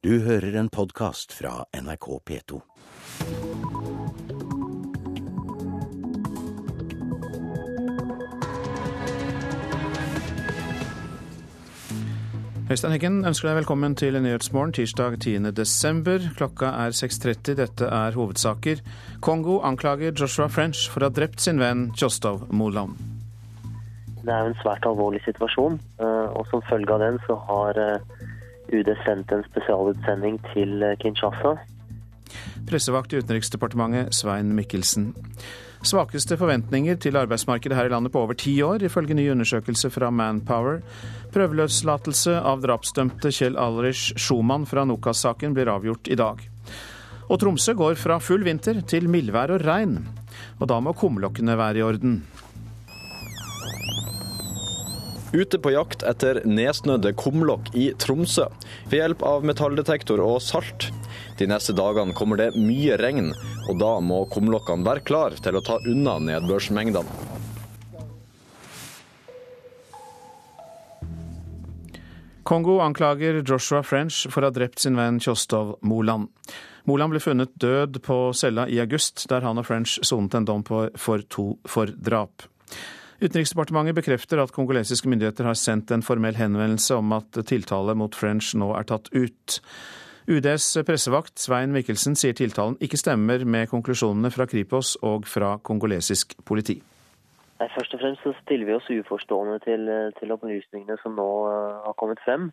Du hører en podkast fra NRK P2. Øystein Heggen ønsker deg velkommen til Nyhetsmorgen tirsdag 10. desember. Klokka er 6.30. Dette er hovedsaker. Kongo anklager Joshua French for å ha drept sin venn Kjostov Moland. Det er jo en svært alvorlig situasjon, eh, og som følge av den så har eh, UD sendt en spesialutsending til eh, Kinshasa. Pressevakt i Utenriksdepartementet Svein Mikkelsen. Svakeste forventninger til arbeidsmarkedet her i landet på over ti år, ifølge ny undersøkelse fra Manpower. Prøveløslatelse av drapsdømte Kjell Alrich Schumann fra Nokas-saken blir avgjort i dag. Og Tromsø går fra full vinter til mildvær og regn. Og da må kumlokkene være i orden. Ute på jakt etter nedsnødde kumlokk i Tromsø ved hjelp av metalldetektor og salt. De neste dagene kommer det mye regn, og da må kumlokkene være klar til å ta unna nedbørsmengdene. Kongo anklager Joshua French for å ha drept sin venn Kjostov Moland. Moland ble funnet død på cella i august, der han og French sonet en dom for, to, for drap. Utenriksdepartementet bekrefter at kongolesiske myndigheter har sendt en formell henvendelse om at tiltale mot French nå er tatt ut. UDs pressevakt Svein Mikkelsen sier tiltalen ikke stemmer med konklusjonene fra Kripos og fra kongolesisk politi. Nei, Først og fremst så stiller vi oss uforstående til, til opplysningene som nå uh, har kommet frem.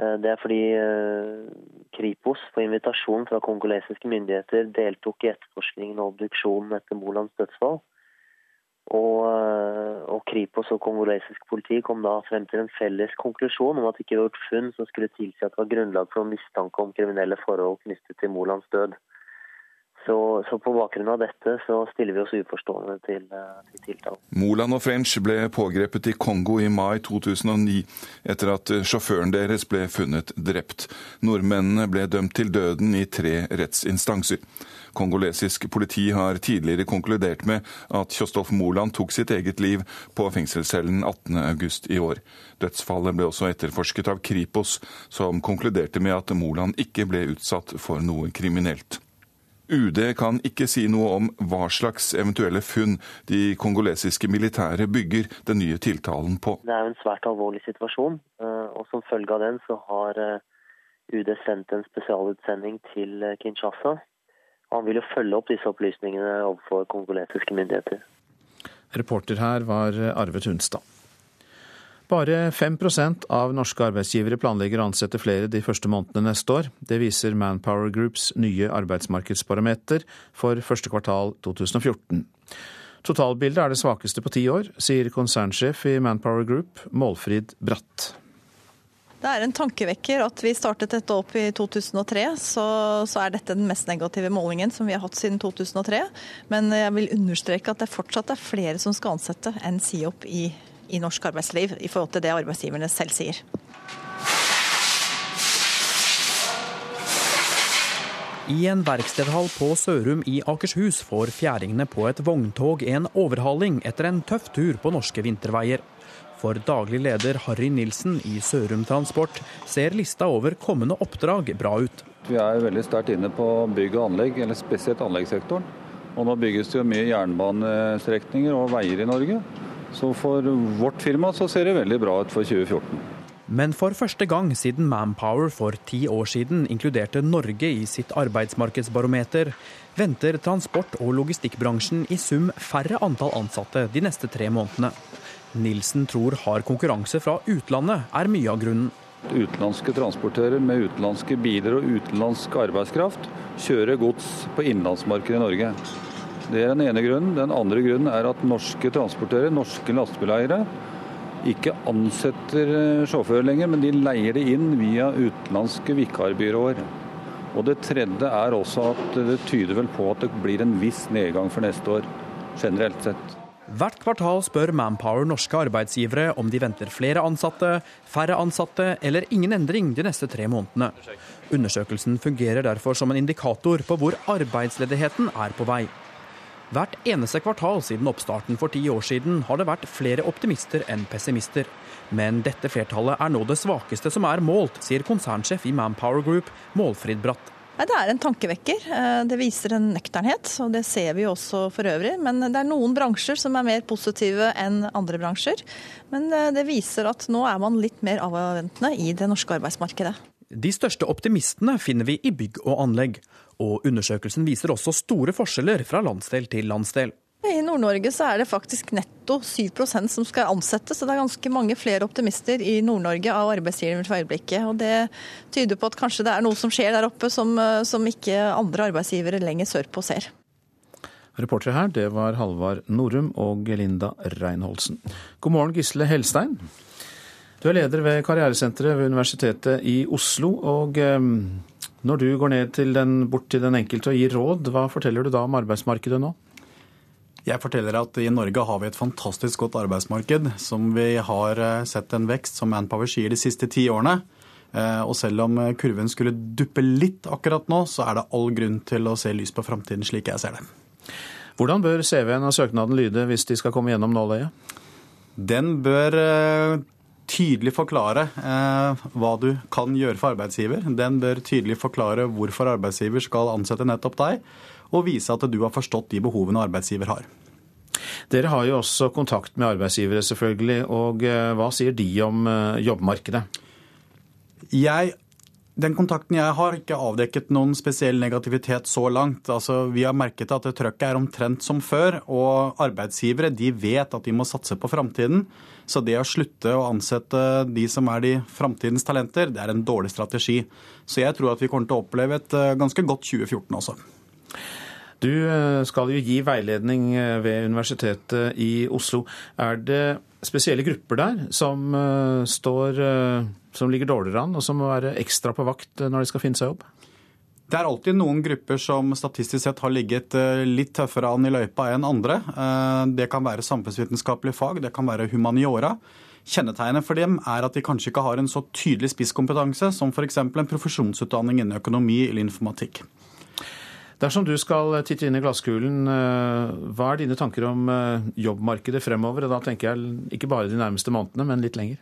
Uh, det er fordi uh, Kripos på invitasjon fra kongolesiske myndigheter deltok i etterforskningen og obduksjonen etter Molands dødsfall. Og, og, Kripos og kongolesisk politi kom da frem til en felles konklusjon om at det ikke var gjort funn som skulle tilsi at det var grunnlag for mistanke om kriminelle forhold knyttet til Molands død. Så, så, på bakgrunn av dette så stiller vi oss uforstående til, eh, til tiltalen. Moland og French ble pågrepet i Kongo i mai 2009 etter at sjåføren deres ble funnet drept. Nordmennene ble dømt til døden i tre rettsinstanser. Kongolesisk politi har tidligere konkludert med at Kjostolf Moland tok sitt eget liv på fengselscellen 18.8 i år. Dødsfallet ble også etterforsket av Kripos, som konkluderte med at Moland ikke ble utsatt for noe kriminelt. UD kan ikke si noe om hva slags eventuelle funn de kongolesiske militære bygger den nye tiltalen på. Det er jo en svært alvorlig situasjon, eh, og som følge av den så har eh, UD sendt en spesialutsending til eh, Kinshasa. Han vil jo følge opp disse opplysningene overfor kongolesiske myndigheter. Reporter her var Arve Tunstad. Bare 5% av norske arbeidsgivere planlegger å ansette flere de første månedene neste år. Det viser Manpower Groups nye arbeidsmarkedsbarometer for første kvartal 2014. Totalbildet er det svakeste på ti år, sier konsernsjef i Manpower Group, Målfrid Bratt. Det er en tankevekker at vi startet dette opp i 2003. Så, så, er dette den mest negative målingen som vi har hatt siden 2003. Men jeg vil understreke at det fortsatt er flere som skal ansette enn si opp i 2014 i norsk arbeidsliv i forhold til det arbeidsgiverne selv sier. I en verkstedhall på Sørum i Akershus får fjæringene på et vogntog en overhaling etter en tøff tur på norske vinterveier. For daglig leder Harry Nilsen i Sørum Transport ser lista over kommende oppdrag bra ut. Vi er veldig sterkt inne på bygg og anlegg, eller spesielt anleggssektoren. Og nå bygges det jo mye jernbanestrekninger og veier i Norge. Så for vårt firma så ser det veldig bra ut for 2014. Men for første gang siden Manpower for ti år siden inkluderte Norge i sitt arbeidsmarkedsbarometer, venter transport- og logistikkbransjen i sum færre antall ansatte de neste tre månedene. Nilsen tror hard konkurranse fra utlandet er mye av grunnen. Utenlandske transportører med utenlandske biler og utenlandsk arbeidskraft kjører gods på innenlandsmarkedet i Norge. Det er den ene grunnen. Den andre grunnen er at norske transportører, norske lastebileiere, ikke ansetter eh, sjåfører lenger, men de leier det inn via utenlandske vikarbyråer. Og Det tredje er også at det tyder vel på at det blir en viss nedgang for neste år, generelt sett. Hvert kvartal spør Manpower norske arbeidsgivere om de venter flere ansatte, færre ansatte eller ingen endring de neste tre månedene. Undersøkelsen fungerer derfor som en indikator på hvor arbeidsledigheten er på vei. Hvert eneste kvartal siden oppstarten for ti år siden har det vært flere optimister enn pessimister. Men dette flertallet er nå det svakeste som er målt, sier konsernsjef i Manpower Group, Målfrid Bratt. Nei, Det er en tankevekker. Eh, det viser en nøkternhet, og det ser vi også for øvrig. Men det er noen bransjer som er mer positive enn andre bransjer. Men eh, det viser at nå er man litt mer avventende i det norske arbeidsmarkedet. De største optimistene finner vi i bygg og anlegg. Og undersøkelsen viser også store forskjeller fra landsdel til landsdel. I Nord-Norge så er det faktisk netto 7% som skal ansettes, så det er ganske mange flere optimister i Nord-Norge av arbeidsgivere for øyeblikket. Og det tyder på at kanskje det er noe som skjer der oppe som, som ikke andre arbeidsgivere lenger sørpå ser. Reportere her, det var Halvard Norum og Linda Reinholdsen. God morgen, Gisle Helstein. Du er leder ved Karrieresenteret ved Universitetet i Oslo. og Når du går ned til den, bort til den enkelte og gir råd, hva forteller du da om arbeidsmarkedet nå? Jeg forteller at i Norge har vi et fantastisk godt arbeidsmarked, som vi har eh, sett en vekst, som Manpower sier, de siste ti årene. Eh, og selv om kurven skulle duppe litt akkurat nå, så er det all grunn til å se lys på framtiden, slik jeg ser det. Hvordan bør CV-en og søknaden lyde hvis de skal komme gjennom nåløyet? Den bør eh, tydelig forklare hva du kan gjøre for arbeidsgiver. Den bør tydelig forklare hvorfor arbeidsgiver skal ansette nettopp deg og vise at du har forstått de behovene arbeidsgiver har. Dere har jo også kontakt med arbeidsgivere, selvfølgelig. Og eh, hva sier de om eh, jobbmarkedet? Jeg, den kontakten jeg har, har ikke avdekket noen spesiell negativitet så langt. Altså, vi har merket at trøkket er omtrent som før, og arbeidsgivere de vet at de må satse på framtiden. Så det å slutte å ansette de som er de framtidens talenter, det er en dårlig strategi. Så jeg tror at vi kommer til å oppleve et eh, ganske godt 2014 også. Du eh, skal jo gi veiledning eh, ved Universitetet i Oslo. Er det spesielle grupper der som, står, som ligger dårligere an, og som må være ekstra på vakt når de skal finne seg jobb? Det er alltid noen grupper som statistisk sett har ligget litt tøffere an i løypa enn andre. Det kan være samfunnsvitenskapelige fag, det kan være humaniora. Kjennetegnet for dem er at de kanskje ikke har en så tydelig spisskompetanse som f.eks. en profesjonsutdanning innen økonomi eller informatikk. Dersom du skal titte inn i glasskulen, eh, hva er dine tanker om eh, jobbmarkedet fremover? Og da tenker jeg ikke bare de nærmeste månedene, men litt lenger.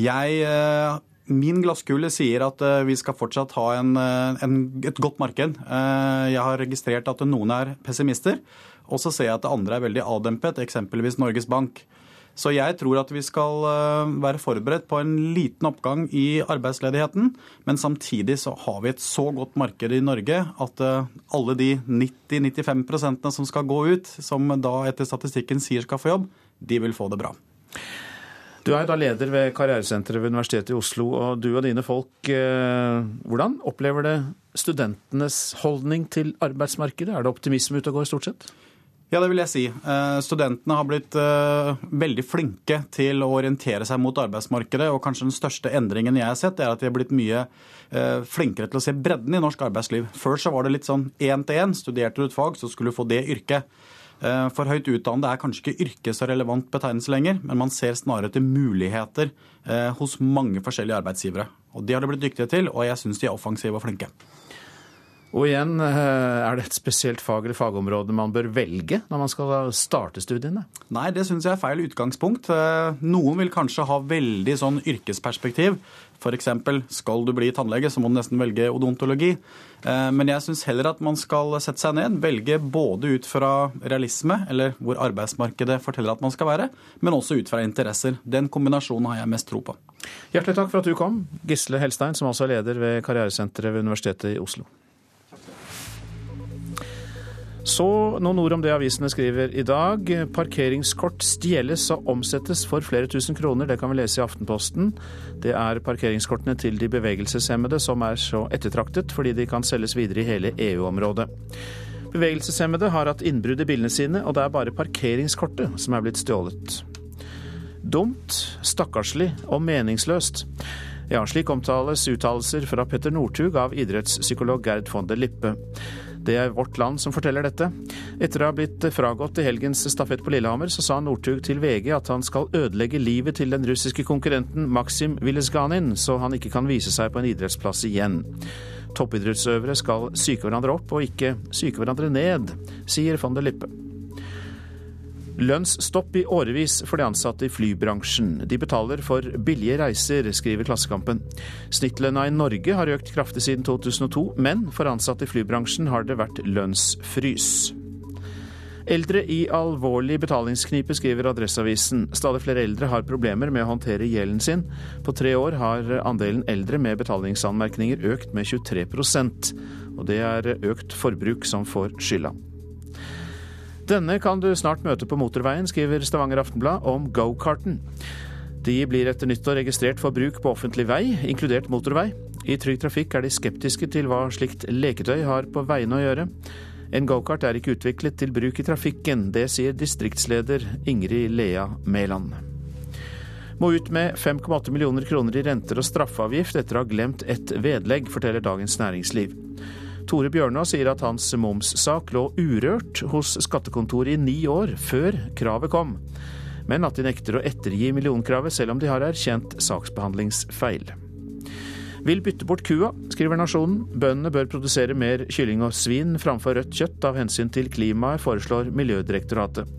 Jeg, eh, min glasskule sier at vi skal fortsatt ha en, en, et godt marked. Jeg har registrert at noen er pessimister, og så ser jeg at andre er veldig avdempet, eksempelvis Norges Bank. Så jeg tror at vi skal eh, være forberedt på en liten oppgang i arbeidsledigheten. Men samtidig så har vi et så godt marked i Norge at eh, alle de 90-95% som skal gå ut, som da etter statistikken sier skal få jobb, de vil få det bra. Du er da leder ved Karrieresenteret ved Universitetet i Oslo, og du og dine folk, eh, hvordan opplever det studentenes holdning til arbeidsmarkedet? Er det optimisme ute og går stort sett? Ja, det vil jeg si. Eh, studentene har blitt eh, veldig flinke til å orientere seg mot arbeidsmarkedet. Og kanskje den største endringen jeg har sett, er at de har blitt mye flinkere til å se bredden i norsk arbeidsliv. Før så var det litt sånn én til én. Studerte du et fag, så skulle du få det yrket. For høyt utdannede er kanskje ikke yrke så relevant betegnelse lenger, men man ser snarere til muligheter hos mange forskjellige arbeidsgivere. Og Det har de blitt dyktige til, og jeg syns de er offensive og flinke. Og igjen, eh, er det et spesielt fag eller fagområde man bør velge når man skal starte studiene? Nei, det syns jeg er feil utgangspunkt. Eh, noen vil kanskje ha veldig sånn yrkesperspektiv. F.eks. skal du bli tannlege, så må du nesten velge odontologi. Eh, men jeg syns heller at man skal sette seg ned, velge både ut fra realisme, eller hvor arbeidsmarkedet forteller at man skal være, men også ut fra interesser. Den kombinasjonen har jeg mest tro på. Hjertelig takk for at du kom, Gisle Helstein, som altså er leder ved Karrieresenteret ved Universitetet i Oslo. Så noen ord om det avisene skriver i dag. Parkeringskort stjeles og omsettes for flere tusen kroner. Det kan vi lese i Aftenposten. Det er parkeringskortene til de bevegelseshemmede som er så ettertraktet, fordi de kan selges videre i hele EU-området. Bevegelseshemmede har hatt innbrudd i bilene sine, og det er bare parkeringskortet som er blitt stjålet. Dumt, stakkarslig og meningsløst. Ja, slik omtales uttalelser fra Petter Northug av idrettspsykolog Gerd von der Lippe. Det er Vårt Land som forteller dette. Etter å ha blitt fragått i helgens stafett på Lillehammer, så sa Northug til VG at han skal ødelegge livet til den russiske konkurrenten Maksim Vilesganin, så han ikke kan vise seg på en idrettsplass igjen. Toppidrettsøvere skal psyke hverandre opp og ikke psyke hverandre ned, sier von der Lippe. Lønnsstopp i årevis for de ansatte i flybransjen. De betaler for billige reiser, skriver Klassekampen. Snittlønna i Norge har økt kraftig siden 2002, men for ansatte i flybransjen har det vært lønnsfrys. Eldre i alvorlig betalingsknipe, skriver Adresseavisen. Stadig flere eldre har problemer med å håndtere gjelden sin. På tre år har andelen eldre med betalingsanmerkninger økt med 23% og det er økt forbruk som får skylda. Denne kan du snart møte på motorveien, skriver Stavanger Aftenblad om gokarten. De blir etter nyttår registrert for bruk på offentlig vei, inkludert motorvei. I Trygg Trafikk er de skeptiske til hva slikt leketøy har på veiene å gjøre. En gokart er ikke utviklet til bruk i trafikken. Det sier distriktsleder Ingrid Lea Mæland. Må ut med 5,8 millioner kroner i renter og straffeavgift etter å ha glemt et vedlegg, forteller Dagens Næringsliv. Tore Bjørnå sier at hans momssak lå urørt hos skattekontoret i ni år før kravet kom, men at de nekter å ettergi millionkravet selv om de har erkjent saksbehandlingsfeil. Vil bytte bort kua, skriver Nasjonen. Bøndene bør produsere mer kylling og svin framfor rødt kjøtt av hensyn til klimaet, foreslår Miljødirektoratet.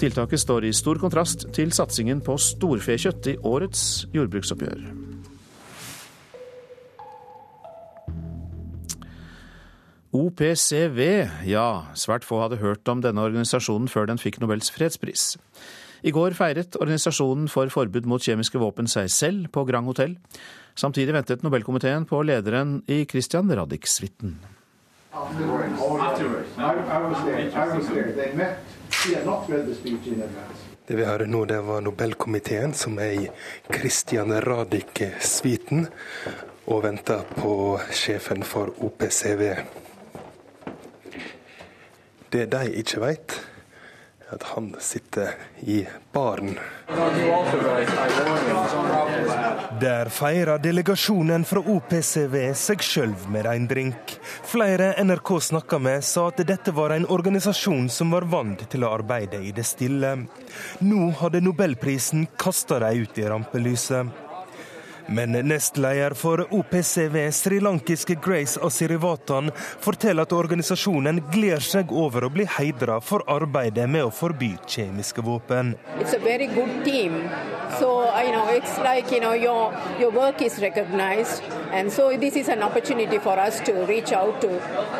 Tiltaket står i stor kontrast til satsingen på storfekjøtt i årets jordbruksoppgjør. OPCW, ja, svært få hadde hørt om denne organisasjonen før den fikk Nobels fredspris. I går feiret Organisasjonen for forbud mot kjemiske våpen seg selv på Grand Hotell. Samtidig ventet Nobelkomiteen på lederen i Christian Radich-suiten. Det vi hører nå, det var Nobelkomiteen som er i Christian Radich-suiten og venter på sjefen for OPCW. Det de ikke vet, er at han sitter i baren. Der feirer delegasjonen fra OPCW seg sjøl med en drink. Flere NRK snakka med, sa at dette var en organisasjon som var vant til å arbeide i det stille. Nå hadde nobelprisen kasta dem ut i rampelyset. Men nestleder for OPCW, srilankiske Grace Asirivatan, forteller at organisasjonen gleder seg over å bli heidra for arbeidet med å forby kjemiske våpen. So, you know, it's like, you know, your, your work is recognized. And so this is an for us to reach out to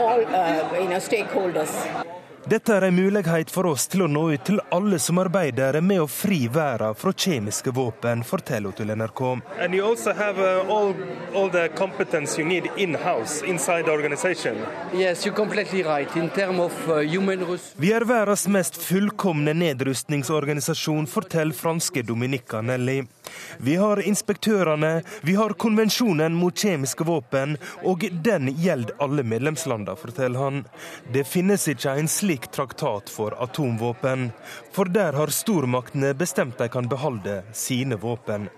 all, uh. Dette er en mulighet for oss til å nå ut til alle som arbeider med å fri verden fra kjemiske våpen, forteller hun til NRK. Uh, all, all yes, right. uh, Vi er verdens mest fullkomne nedrustningsorganisasjon, forteller franske Dominica Nelly. Vi har inspektørene, vi har konvensjonen mot kjemiske våpen, og den gjelder alle medlemslandene, forteller han. Det finnes ikke en slik traktat for atomvåpen. For der har stormaktene bestemt de kan beholde sine våpen.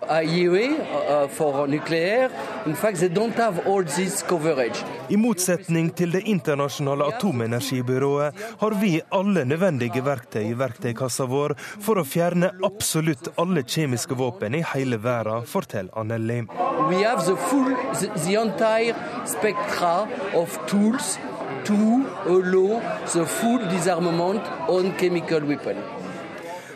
I motsetning til Det internasjonale atomenergibyrået har vi alle nødvendige verktøy i verktøykassa vår for å fjerne absolutt alle kjemiske våpen i hele verden, forteller Anneli. We have the full, the, the entire spectra of tools to allow the full disarmament on chemical weapons.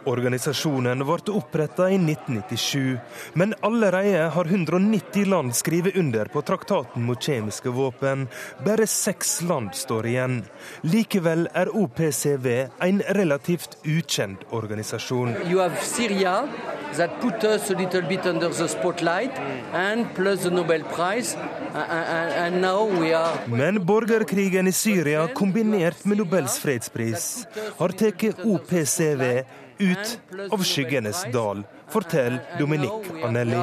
Organisasjonen ble oppretta i 1997, men allerede har 190 land skrevet under på traktaten mot kjemiske våpen. Bare seks land står igjen. Likevel er OPCW en relativt ukjent organisasjon. You have Syria, that put us a little bit under the spotlight, and plus the Nobel Prize, and, and now we are... Men borgerkrigen i Syria, kombinert med Nobels fredspris, har tatt OPCW ut av skyggenes dal, forteller Dominique Anelli.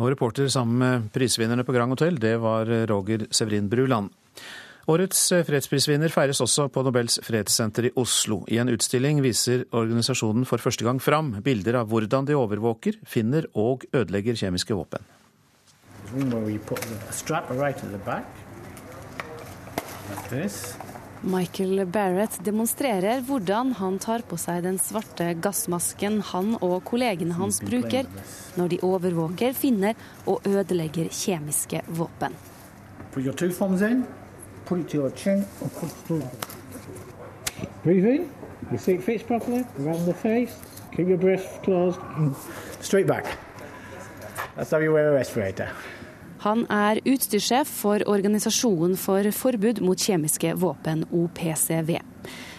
Og reporter sammen med prisvinnerne på Grand Hotel, det var Roger Severin Bruland. Årets fredsprisvinner feires også på Nobels fredssenter i Oslo. I en utstilling viser organisasjonen for første gang fram bilder av hvordan de overvåker, finner og ødelegger kjemiske våpen. Like Michael Barrett demonstrerer hvordan han tar på seg den svarte gassmasken han og kollegene hans bruker når de overvåker, finner og ødelegger kjemiske våpen. chin and put it fits properly around the face. Keep your breath closed straight back. That's how you wear a respirator. Han er utstyrssjef for Organisasjonen for forbud mot kjemiske våpen, OPCW.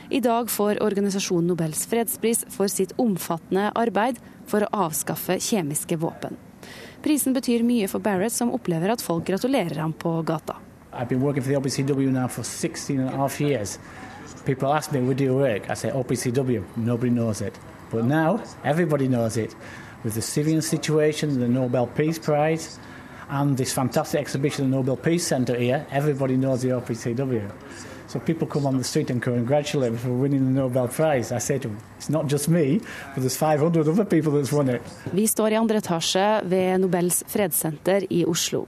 I dag får organisasjonen Nobels fredspris for sitt omfattende arbeid for å avskaffe kjemiske våpen. Prisen betyr mye for Barrett, som opplever at folk gratulerer ham på gata. I've been working for OPCW for 16 and a half years. People ask me, where do OPCW. Nobody knows it. But now, everybody knows it. With the Syrian situation, the Nobel Peace Prize, and this fantastic exhibition at the Nobel Peace Centre here, everybody knows the OPCW. So people come on the street and congratulate me for winning the Nobel Prize. I say to them, it's not just me, but there's 500 other people that's won it. Vi står i andre etasje ved Nobels fredssenter i Oslo.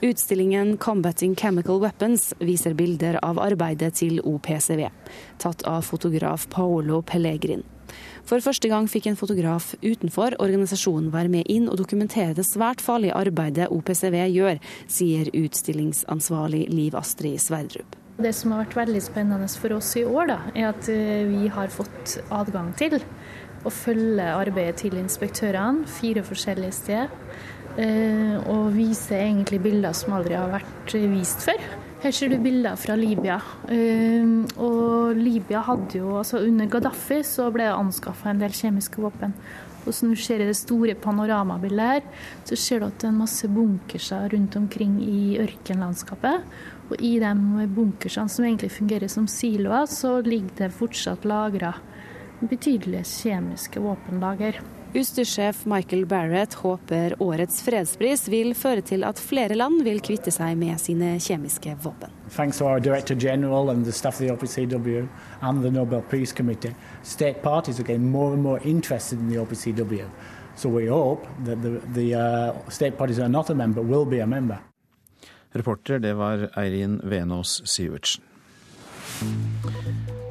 Utstillingen 'Combating Chemical Weapons' viser bilder av arbeidet til OPCW, tatt av fotograf Paolo Pellegrin. For første gang fikk en fotograf utenfor organisasjonen være med inn og dokumentere det svært farlige arbeidet OPCW gjør, sier utstillingsansvarlig Liv Astrid Sverdrup. Det som har vært veldig spennende for oss i år, da, er at eh, vi har fått adgang til å følge arbeidet til inspektørene fire forskjellige steder. Eh, og vise egentlig bilder som aldri har vært vist før. Her ser du bilder fra Libya. Eh, og Libya hadde jo, altså Under Gaddafi så ble det anskaffa en del kjemiske våpen. Og som du ser i det store panoramabildet her, så ser du at det er en masse bunkerser rundt omkring i ørkenlandskapet. Og i de bunkersene som egentlig fungerer som siloer, så ligger det fortsatt lagra betydelige kjemiske våpenlager. Utstyrssjef Michael Barrett håper årets fredspris vil føre til at flere land vil kvitte seg med sine kjemiske våpen. Thanks to our Director General and the staff of the OPCW and the Nobel Peace Committee, state parties are getting more and more interested in the OPCW. So we hope that the, the uh, state parties are not a member will be a member. Reporter det var Eirin Venås Sivertsen.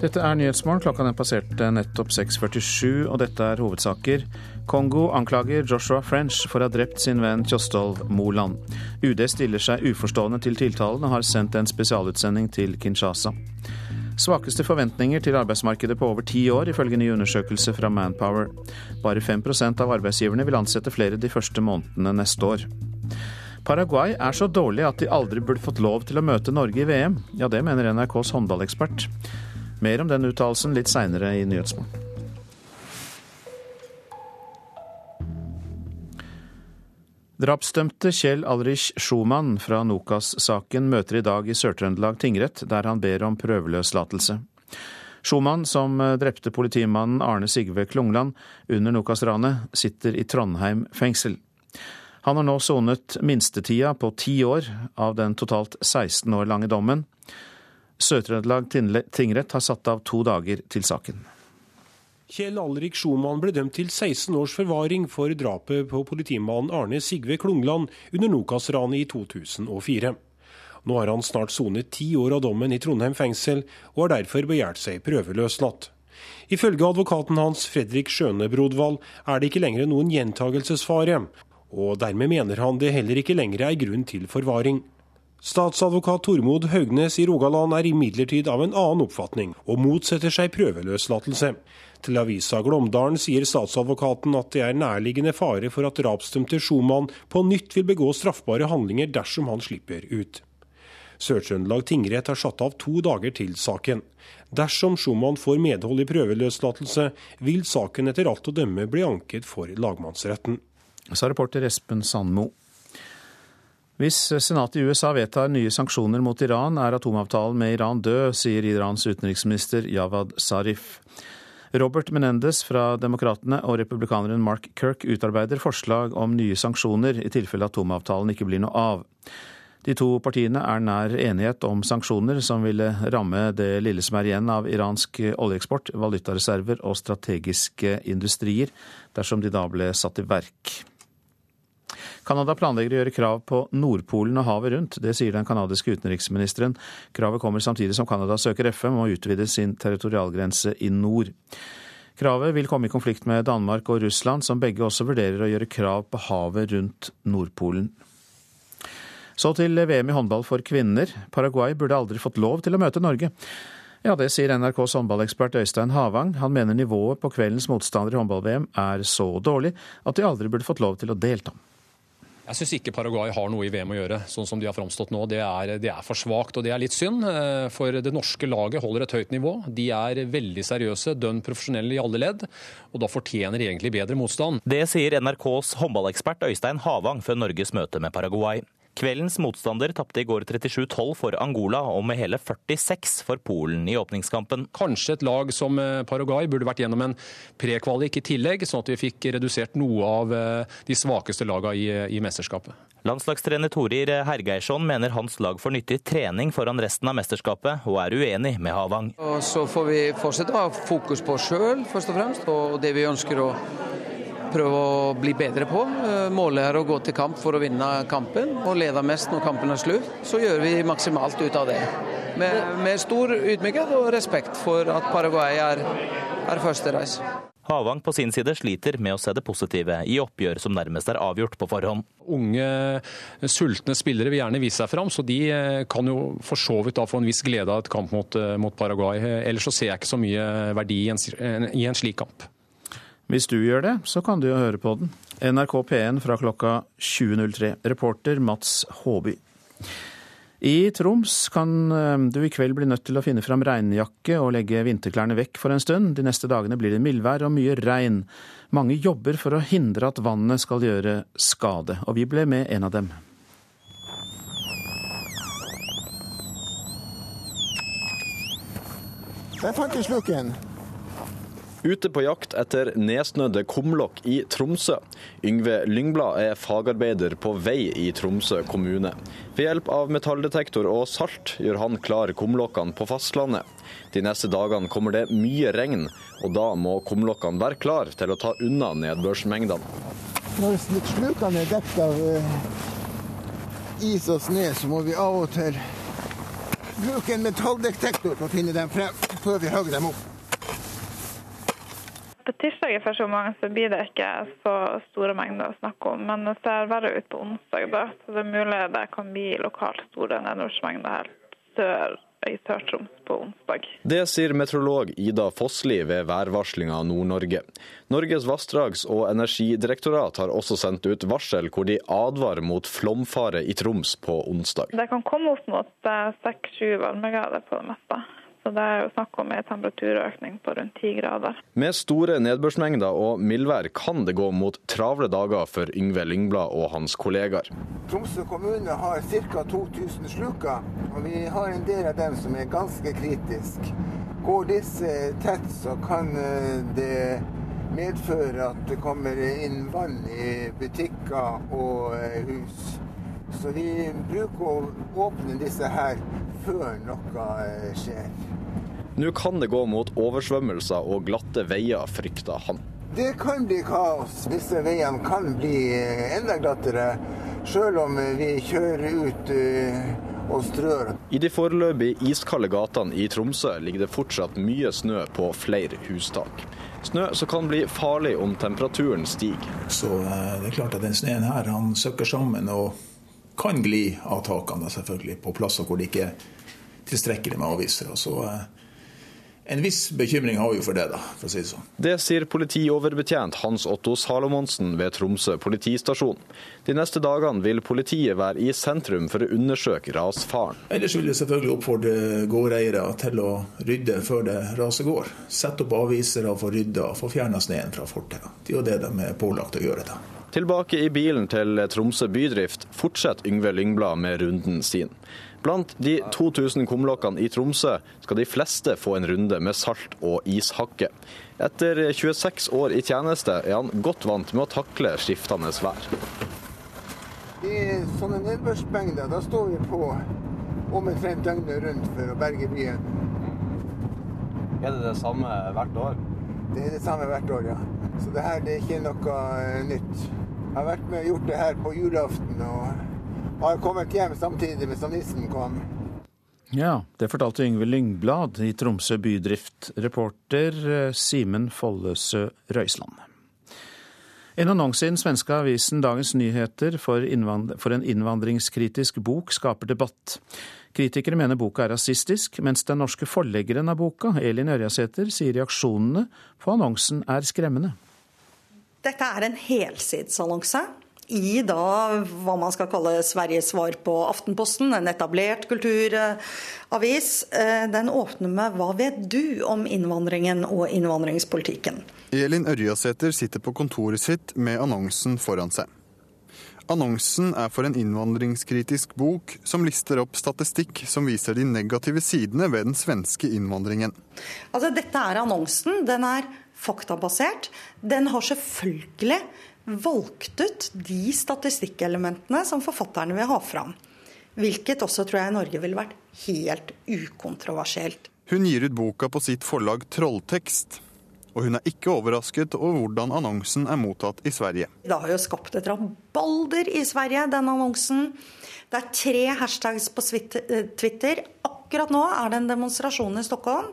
Dette er Nyhetsmorgen. Klokka den passerte nettopp 6.47, og dette er hovedsaker. Kongo anklager Joshua French for å ha drept sin venn Kjostolv Moland. UD stiller seg uforstående til tiltalen og har sendt en spesialutsending til Kinshasa. Svakeste forventninger til arbeidsmarkedet på over ti år, ifølge ny undersøkelse fra Manpower. Bare 5% av arbeidsgiverne vil ansette flere de første månedene neste år. Paraguay er så dårlig at de aldri burde fått lov til å møte Norge i VM. Ja, det mener NRKs håndballekspert. Mer om den uttalelsen litt seinere i Nyhetsmorgen. Drapsdømte Kjell Alrich Schumann fra Nokas-saken møter i dag i Sør-Trøndelag tingrett, der han ber om prøveløslatelse. Schumann, som drepte politimannen Arne Sigve Klungland under Nokas-ranet, sitter i Trondheim fengsel. Han har nå sonet minstetida på ti år av den totalt 16 år lange dommen. Sør-Trøndelag tingrett har satt av to dager til saken. Kjell Alrik Schumann ble dømt til 16 års forvaring for drapet på politimannen Arne Sigve Klungland under Nokas-ranet i 2004. Nå har han snart sonet ti år av dommen i Trondheim fengsel, og har derfor begjært seg prøveløslatt. Ifølge advokaten hans Fredrik Skjøne Brodvall, er det ikke lenger noen gjentagelsesfare, og dermed mener han det heller ikke lenger er grunn til forvaring. Statsadvokat Tormod Haugnes i Rogaland er imidlertid av en annen oppfatning, og motsetter seg prøveløslatelse. Til avisa Glåmdalen sier statsadvokaten at det er nærliggende fare for at drapsdømte Schumann på nytt vil begå straffbare handlinger dersom han slipper ut. Sør-Trøndelag tingrett har satt av to dager til saken. Dersom Schumann får medhold i prøveløslatelse, vil saken etter alt å dømme bli anket for lagmannsretten. Sa reporter Espen Sandmo. Hvis senatet i USA vedtar nye sanksjoner mot Iran, er atomavtalen med Iran død, sier Irans utenriksminister Javad Zarif. Robert Menendez fra Demokratene og republikaneren Mark Kirk utarbeider forslag om nye sanksjoner i tilfelle atomavtalen ikke blir noe av. De to partiene er nær enighet om sanksjoner som ville ramme det lille som er igjen av iransk oljeeksport, valutareserver og strategiske industrier, dersom de da ble satt i verk. Canada planlegger å gjøre krav på Nordpolen og havet rundt. Det sier den canadiske utenriksministeren. Kravet kommer samtidig som Canada søker FM om å utvide sin territorialgrense i nord. Kravet vil komme i konflikt med Danmark og Russland, som begge også vurderer å gjøre krav på havet rundt Nordpolen. Så til VM i håndball for kvinner. Paraguay burde aldri fått lov til å møte Norge. Ja, Det sier NRKs håndballekspert Øystein Havang. Han mener nivået på kveldens motstander i håndball-VM er så dårlig at de aldri burde fått lov til å delta. Jeg syns ikke Paraguay har noe i VM å gjøre, sånn som de har framstått nå. Det er, det er for svakt, og det er litt synd. Eh, for det norske laget holder et høyt nivå. De er veldig seriøse, dønn profesjonelle i alle ledd, og da fortjener de egentlig bedre motstand. Det sier NRKs håndballekspert Øystein Havang før Norges møte med Paraguay. Kveldens motstander tapte i går 37-12 for Angola og med hele 46 for Polen i åpningskampen. Kanskje et lag som eh, Paraguay burde vært gjennom en prekvalik i tillegg, sånn at vi fikk redusert noe av eh, de svakeste lagene i, i mesterskapet. Landslagstrener Torir Hergeirsson mener hans lag får nyttig trening foran resten av mesterskapet, og er uenig med Havang. Og så får vi fortsette å ha fokus på oss sjøl, først og fremst, og det vi ønsker å prøve å bli bedre på. Eh, målet er å gå til kamp for å vinne kampen, og lede mest når kampen er slutt. Så gjør vi maksimalt ut av det. Med, med stor ydmykhet og respekt for at Paraguay er, er første reis. Havang på sin side sliter med å se det positive i oppgjør som nærmest er avgjort på forhånd. Unge, sultne spillere vil gjerne vise seg fram, så de eh, kan jo for så vidt da få en viss glede av et kamp mot, eh, mot Paraguay. Ellers så ser jeg ikke så mye verdi i en, i en slik kamp. Hvis du gjør det, så kan du jo høre på den. NRK P1 fra klokka 20.03. Reporter Mats Håby. I Troms kan eh, du i kveld bli nødt til å finne fram regnjakke og legge vinterklærne vekk for en stund. De neste dagene blir det mildvær og mye regn. Mange jobber for å hindre at vannet skal gjøre skade, og vi ble med en av dem. Der fant jeg sluken. Ute på jakt etter nedsnødde kumlokk i Tromsø. Yngve Lyngblad er fagarbeider på vei i Tromsø kommune. Ved hjelp av metalldetektor og salt gjør han klar kumlokkene på fastlandet. De neste dagene kommer det mye regn, og da må kumlokkene være klar til å ta unna nedbørsmengdene. Når slukene er dekket av uh, is og snø, så må vi av og til bruke en metalldetektor for å finne dem frem før vi hogger dem opp. På tirsdag i første omgang så blir det ikke så store mengder å snakke om, men det ser verre ut på onsdag. da, så Det er mulig det kan bli lokalt store nedbørsmengder helt sør i Sør-Troms på onsdag. Det sier meteorolog Ida Fossli ved værvarslinga Nord-Norge. Norges vassdrags- og energidirektorat har også sendt ut varsel hvor de advarer mot flomfare i Troms på onsdag. Det kan komme opp mot 6-7 varmegrader på det meste. Så det er jo snakk om en temperaturøkning på rundt 10 grader. Med store nedbørsmengder og mildvær kan det gå mot travle dager for Yngve Lyngblad og hans kollegaer. Tromsø kommune har ca. 2000 sluker, og vi har en del av dem som er ganske kritiske. Går disse tett, så kan eh, det medføre at det kommer inn vann i butikker og eh, hus. Så vi bruker å åpne disse her før noe eh, skjer. Nå kan det gå mot oversvømmelser og glatte veier, frykter han. Det kan bli kaos. Disse veiene kan bli eh, enda glattere, sjøl om vi kjører ut eh, og strør. I de foreløpig iskalde gatene i Tromsø ligger det fortsatt mye snø på flere hustak. Snø som kan bli farlig om temperaturen stiger. Så det er klart at den sneen her han søkker sammen og kan gli av takene selvfølgelig på plasser hvor det ikke er tilstrekkelig med avvisere. Så eh, en viss bekymring har vi jo for det, da, for å si det sånn. Det sier politioverbetjent Hans Otto Salomonsen ved Tromsø politistasjon. De neste dagene vil politiet være i sentrum for å undersøke rasfaren. Ellers vil jeg selvfølgelig oppfordre gårdeiere til å rydde før det raset går. Sette opp avvisere, få rydda, få fjerna sneen fra fortauet. Det er jo det de er pålagt å gjøre. da. Tilbake i bilen til Tromsø bydrift fortsetter Yngve Lyngblad med runden sin. Blant de 2000 kumlokkene i Tromsø skal de fleste få en runde med salt og ishakke. Etter 26 år i tjeneste er han godt vant med å takle skiftende vær. I sånne nedbørsmengder da står vi på omtrent døgnet rundt for å berge byen. Er det det samme hvert år? Det er det samme hvert år, ja. Så det her det er ikke noe eh, nytt. Jeg har vært med og gjort det her på julaften og har kommet hjem samtidig med som nissen kom. Ja, det fortalte Yngve Lyngblad i Tromsø bydrift. Reporter eh, Simen Follesø Røisland. En annonse i den svenske avisen Dagens Nyheter for, for en innvandringskritisk bok skaper debatt. Kritikere mener boka er rasistisk, mens den norske forleggeren av boka, Elin Ørjasæter, sier reaksjonene på annonsen er skremmende. Dette er en helsidesannonse i da hva man skal kalle Sveriges svar på Aftenposten, en etablert kulturavis. Eh, den åpner med 'Hva vet du om innvandringen og innvandringspolitikken'? Elin Ørjasæter sitter på kontoret sitt med annonsen foran seg. Annonsen er for en innvandringskritisk bok som lister opp statistikk som viser de negative sidene ved den svenske innvandringen. Altså, dette er annonsen. Den er faktabasert. Den har selvfølgelig valgt ut de statistikkelementene som forfatterne vil ha fram. Hvilket også tror jeg i Norge ville vært helt ukontroversielt. Hun gir ut boka på sitt forlag Trolltekst. Og hun er ikke overrasket over hvordan annonsen er mottatt i Sverige. Det har jo skapt et rabalder i Sverige, denne annonsen. Det er tre hashtags på Twitter. Akkurat nå er det en demonstrasjon i Stockholm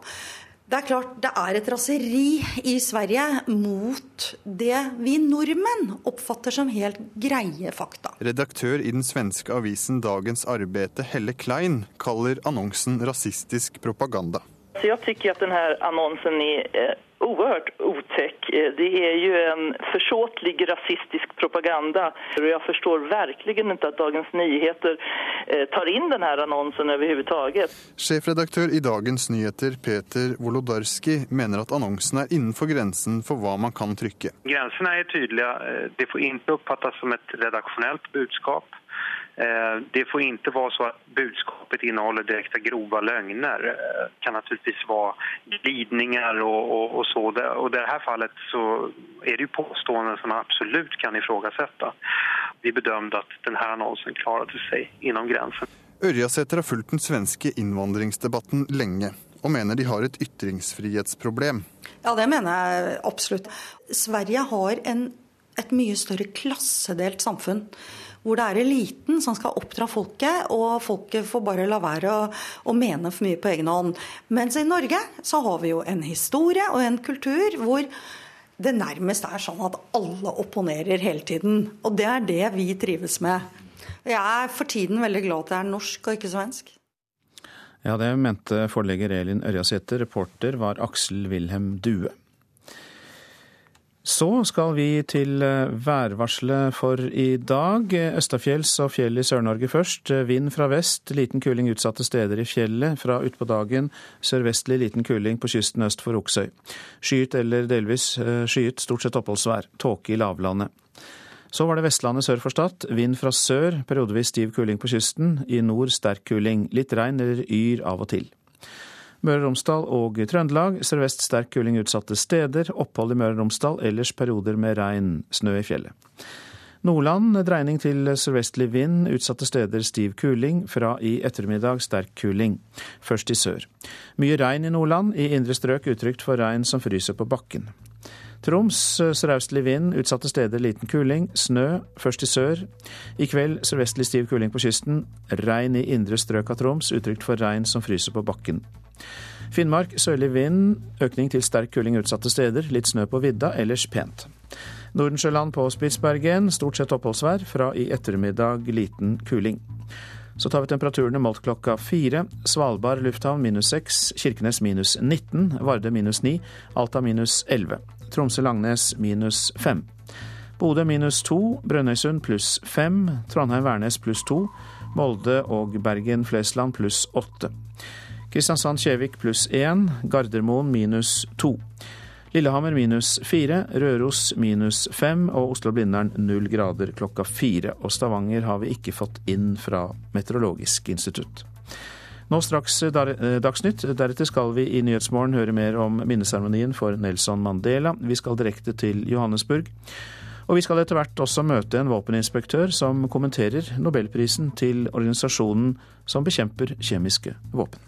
det er klart det er et raseri i Sverige mot det vi nordmenn oppfatter som helt greie fakta. Redaktør i den svenske avisen Dagens Arbete, Helle Klein, kaller annonsen rasistisk propaganda. Jeg syns at denne annonsen er oerhört otäck. Eh, det är ju en försåtlig rasistisk propaganda. Jag förstår verkligen inte att Dagens Nyheter eh, tar in den här annonsen överhuvudtaget. Sjefredaktør i Dagens Nyheter, Peter Wolodarski, mener at annonsen er innenfor grensen for hva man kan trykke. Grensene er tydelige. Eh, det får ikke oppfattes som et redaksjonelt budskap. Eh, det får ikke være så at budskapet inneholder direkte grove løgner. Det kan naturligvis være glidninger og, og, og så. Og I dette fallet så er det jo påståenden som man absolutt kan ifrågasette. Vi bedømte at denne annonsen klarte seg innom grensen. Ørjasæter har fulgt den svenske innvandringsdebatten lenge og mener de har et ytringsfrihetsproblem. Ja, det mener jeg absolutt. Sverige har en, et mye større klassedelt samfunn hvor det er eliten som skal oppdra folket, og folket får bare la være å, å mene for mye på egen hånd. Mens i Norge så har vi jo en historie og en kultur hvor det nærmest er sånn at alle opponerer hele tiden. Og det er det vi trives med. Jeg er for tiden veldig glad at det er norsk og ikke svensk. Ja, det mente forlegger Elin Ørjasæter. Reporter var Aksel Wilhelm Due. Så skal vi til eh, værvarselet for i dag. Østafjells og fjell i Sør-Norge først. Vind fra vest, liten kuling utsatte steder i fjellet. Fra utpå dagen sørvestlig liten kuling på kysten øst for Oksøy. Skyet eller delvis eh, skyet, stort sett oppholdsvær. Tåke i lavlandet. Så var det Vestlandet sør for Stad. Vind fra sør, periodevis stiv kuling på kysten. I nord sterk kuling. Litt regn eller yr av og til. Møre og Romsdal og Trøndelag sørvest sterk kuling utsatte steder. Opphold i Møre og Romsdal, ellers perioder med regn. Snø i fjellet. Nordland dreining til sørvestlig vind, utsatte steder stiv kuling. Fra i ettermiddag sterk kuling. Først i sør. Mye regn i Nordland, i indre strøk utrygt for regn som fryser på bakken. Troms sørøstlig vind, utsatte steder liten kuling. Snø, først i sør. I kveld sørvestlig stiv kuling på kysten. Regn i indre strøk av Troms, utrygt for regn som fryser på bakken. Finnmark sørlig vind, økning til sterk kuling utsatte steder. Litt snø på vidda, ellers pent. Nordensjøland på Spitsbergen stort sett oppholdsvær. Fra i ettermiddag liten kuling. Så tar vi temperaturene målt klokka fire. Svalbard lufthavn minus seks, Kirkenes minus 19, Varde minus ni, Alta minus 11. Tromsø-Langnes minus fem. Bodø minus to, Brønnøysund pluss fem, Trondheim-Værnes pluss to, Molde og Bergen-Flesland pluss åtte. Kristiansand-Kjevik pluss én, Gardermoen minus to. Lillehammer minus fire, Røros minus fem og Oslo-Blindern null grader klokka fire. Og Stavanger har vi ikke fått inn fra Meteorologisk institutt. Nå straks eh, Dagsnytt. Deretter skal vi i Nyhetsmorgen høre mer om minneseremonien for Nelson Mandela. Vi skal direkte til Johannesburg. Og vi skal etter hvert også møte en våpeninspektør som kommenterer nobelprisen til organisasjonen som bekjemper kjemiske våpen.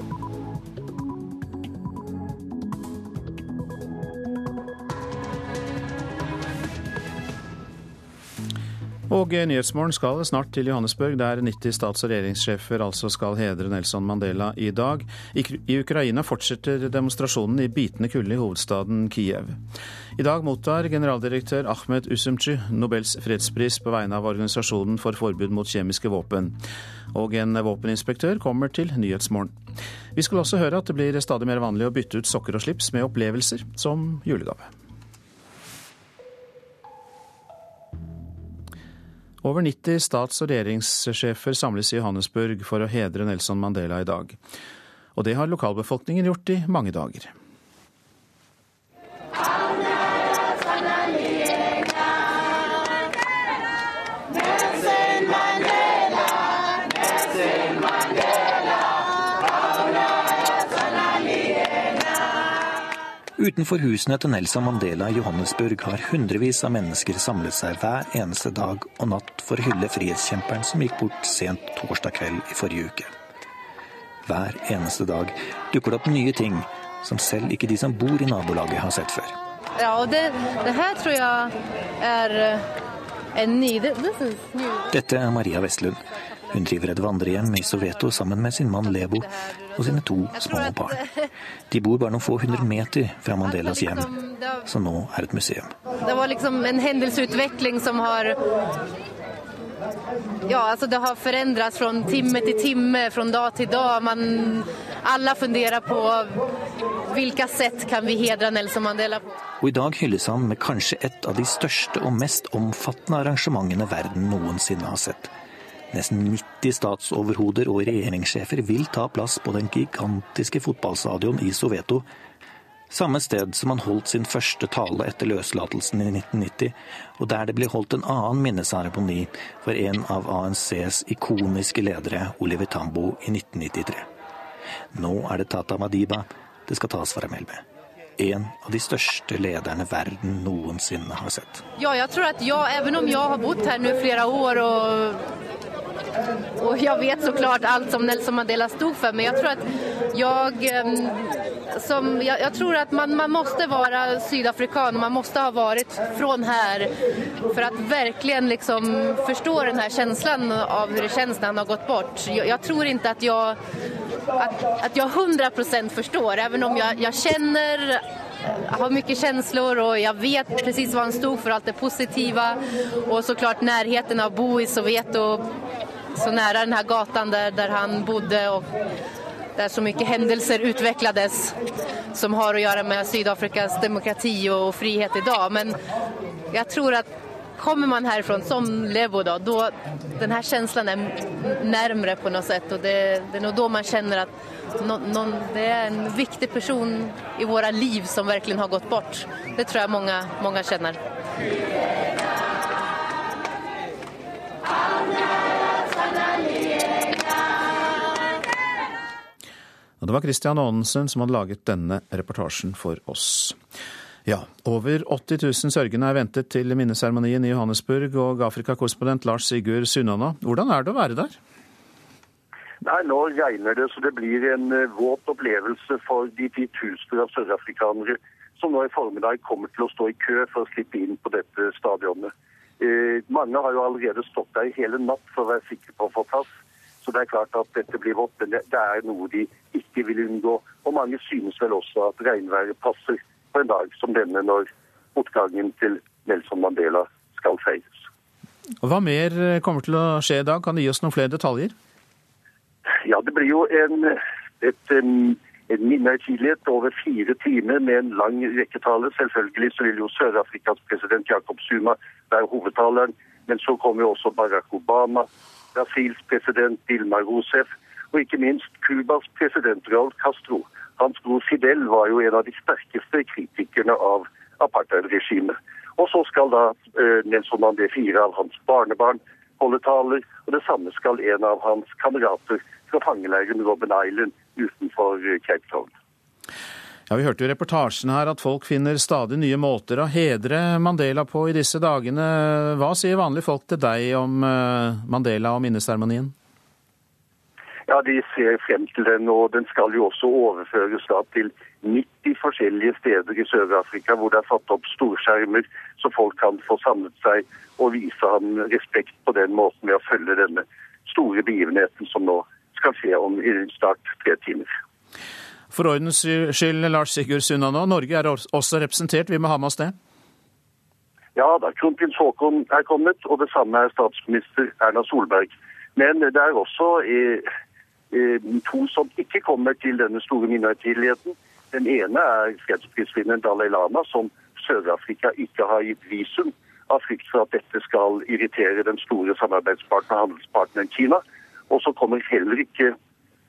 Og Nyhetsmorgen skal snart til Johannesburg, der 90 stats- og regjeringssjefer altså skal hedre Nelson Mandela i dag. I Ukraina fortsetter demonstrasjonen i bitende kulde i hovedstaden Kiev. I dag mottar generaldirektør Ahmed Usumci Nobels fredspris på vegne av Organisasjonen for forbud mot kjemiske våpen. Og en våpeninspektør kommer til Nyhetsmorgen. Vi skal også høre at det blir stadig mer vanlig å bytte ut sokker og slips med opplevelser som julegave. Over 90 stats- og regjeringssjefer samles i Johannesburg for å hedre Nelson Mandela i dag. Og det har lokalbefolkningen gjort i mange dager. Utenfor husene til Nelson Mandela i Johannesburg har hundrevis av mennesker samlet seg hver eneste dag og natt for å hylle frihetskjemperen som gikk bort sent torsdag kveld i forrige uke. Hver eneste dag dukker det opp nye ting som selv ikke de som bor i nabolaget har sett før. Ja, og det, det her tror jeg er eh, en ny Dette er Maria Vestlund. Hun driver et vandrehjem i Soveto sammen med sin mann Lebo og sine to små barn. De bor bare noen få hundre meter fra Mandelas hjem, som nå er et museum. Det var liksom en hendelsesutvikling som har ja, altså det har forandret fra time til time, fra dag til dag. Man, alle funderer på hvilke sett kan vi hedre Nelson Mandela på. Og I dag hylles han med kanskje et av de største og mest omfattende arrangementene verden noensinne har sett. Nesten 90 statsoverhoder og regjeringssjefer vil ta plass på den gigantiske fotballstadion i Soveto. Samme sted som han holdt sin første tale etter løslatelsen i 1990, og der det ble holdt en annen minneseremoni for en av ANCs ikoniske ledere, Oliver Tambo, i 1993. Nå er det Tata Madiba det skal tas farvel med. En av de største lederne verden noensinne har sett. Ja, jeg tror at jeg, even om jeg har bodd her nå flere år og og jeg vet så klart alt som Nelson Mandela stod for, men jeg tror at jeg som, jeg, jeg tror at man, man måtte være sydafrikan man måtte ha vært fra her for å virkelig liksom forstå denne følelsen av hvordan det kjennes når han har gått bort. Jeg, jeg tror ikke at jeg at, at jeg 100% forstår, even om jeg, jeg kjenner har mye känslor og jeg vet precis hva han stod for, alt det positiva og så klart närheten av bo i Soveto så nära den här gatan där han bodde och där så mye hendelser utvecklades som har å gjøre med Sydafrikas demokrati og frihet i dag. Men jeg tror at kommer man härifrån som Levo då, då den här känslan är närmre på något sätt och det, det är nog då man känner att no, no, det är en viktig person i våra liv som verkligen har gått bort. Det tror jag många, många känner. Og det var Christian Aanensen som hadde laget denne reportasjen for oss. Ja, over 80 000 sørgende er ventet til minneseremonien i Johannesburg, og Afrikakorrespondent Lars Sigurd Sunnana, hvordan er det å være der? Nei, Nå regner det så det blir en eh, våt opplevelse for de titusener av sørafrikanere som nå i formiddag kommer til å stå i kø for å slippe inn på dette stadionet. Eh, mange har jo allerede stått der hele natt for å være sikre på å få plass. Så det er klart at dette blir vått, men det er noe de ikke vil unngå. Og mange synes vel også at regnværet passer på en dag som denne, når motgangen til Nelson Mandela skal feires. Hva mer kommer til å skje i dag? Kan du gi oss noen flere detaljer? Ja, det blir jo en, et, en, en minnehøytidelighet over fire timer med en lang rekketale. Selvfølgelig så vil jo Sør-Afrikas president Jacob Zuma være hovedtaleren, men så kommer jo også Barack Obama, Brasils president Dilma Rousef og ikke minst Cubas president Raúl Castro. Hans bror Fidel var jo en av de sterkeste kritikerne av apartheidregimet. Og så skal da eh, Nelson Mandé, fire av hans barnebarn, holde taler. Og det samme skal en av hans kamerater fra fangeleiren Robben Island utenfor eh, Cape Town. Ja, Vi hørte jo reportasjen her at folk finner stadig nye måter å hedre Mandela på i disse dagene. Hva sier vanlige folk til deg om eh, Mandela og minneseremonien? Ja, De ser frem til den, og den skal jo også overføres da til 90 forskjellige steder i Sør-Afrika hvor det er satt opp storskjermer, så folk kan få samlet seg og vise ham respekt på den måten ved å følge denne store begivenheten som nå skal skje om i snart tre timer. For ordens skyld, Lars Sigurd Sunnanå, Norge er også representert. Vi må ha med oss det? Ja da, kronprins Haakon er kommet, og det samme er statsminister Erna Solberg. Men det er også to som ikke kommer til denne store minnehøytideligheten. Den ene er fredsprisvinneren Dalai Lama, som Sør-Afrika ikke har gitt visum av frykt for at dette skal irritere den store samarbeidspartneren, handelspartneren Kina. Og så kommer heller ikke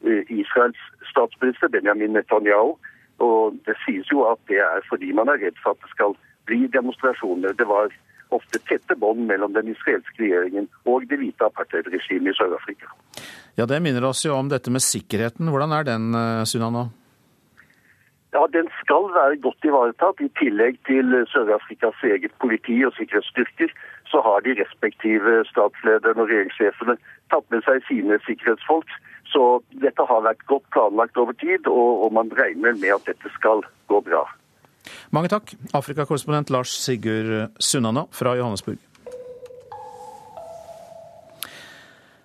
eh, Israels statsminister Benjamin Netanyahu. Og det sies jo at det er fordi man er redd for at det skal bli demonstrasjoner. Det var ofte tette bånd mellom den israelske regjeringen og det hvite apartheidregimet i Sør-Afrika. Ja, Det minner oss jo om dette med sikkerheten. Hvordan er den, Sunna, Sunana? Ja, Den skal være godt ivaretatt. I tillegg til Sør-Afrikas eget politi og sikkerhetsstyrker, så har de respektive statslederne og regjeringssjefene tatt med seg sine sikkerhetsfolk. Så dette har vært godt planlagt over tid, og, og man regner med at dette skal gå bra. Mange takk, Afrikakorrespondent Lars Sigurd Sunnana fra Johannesburg.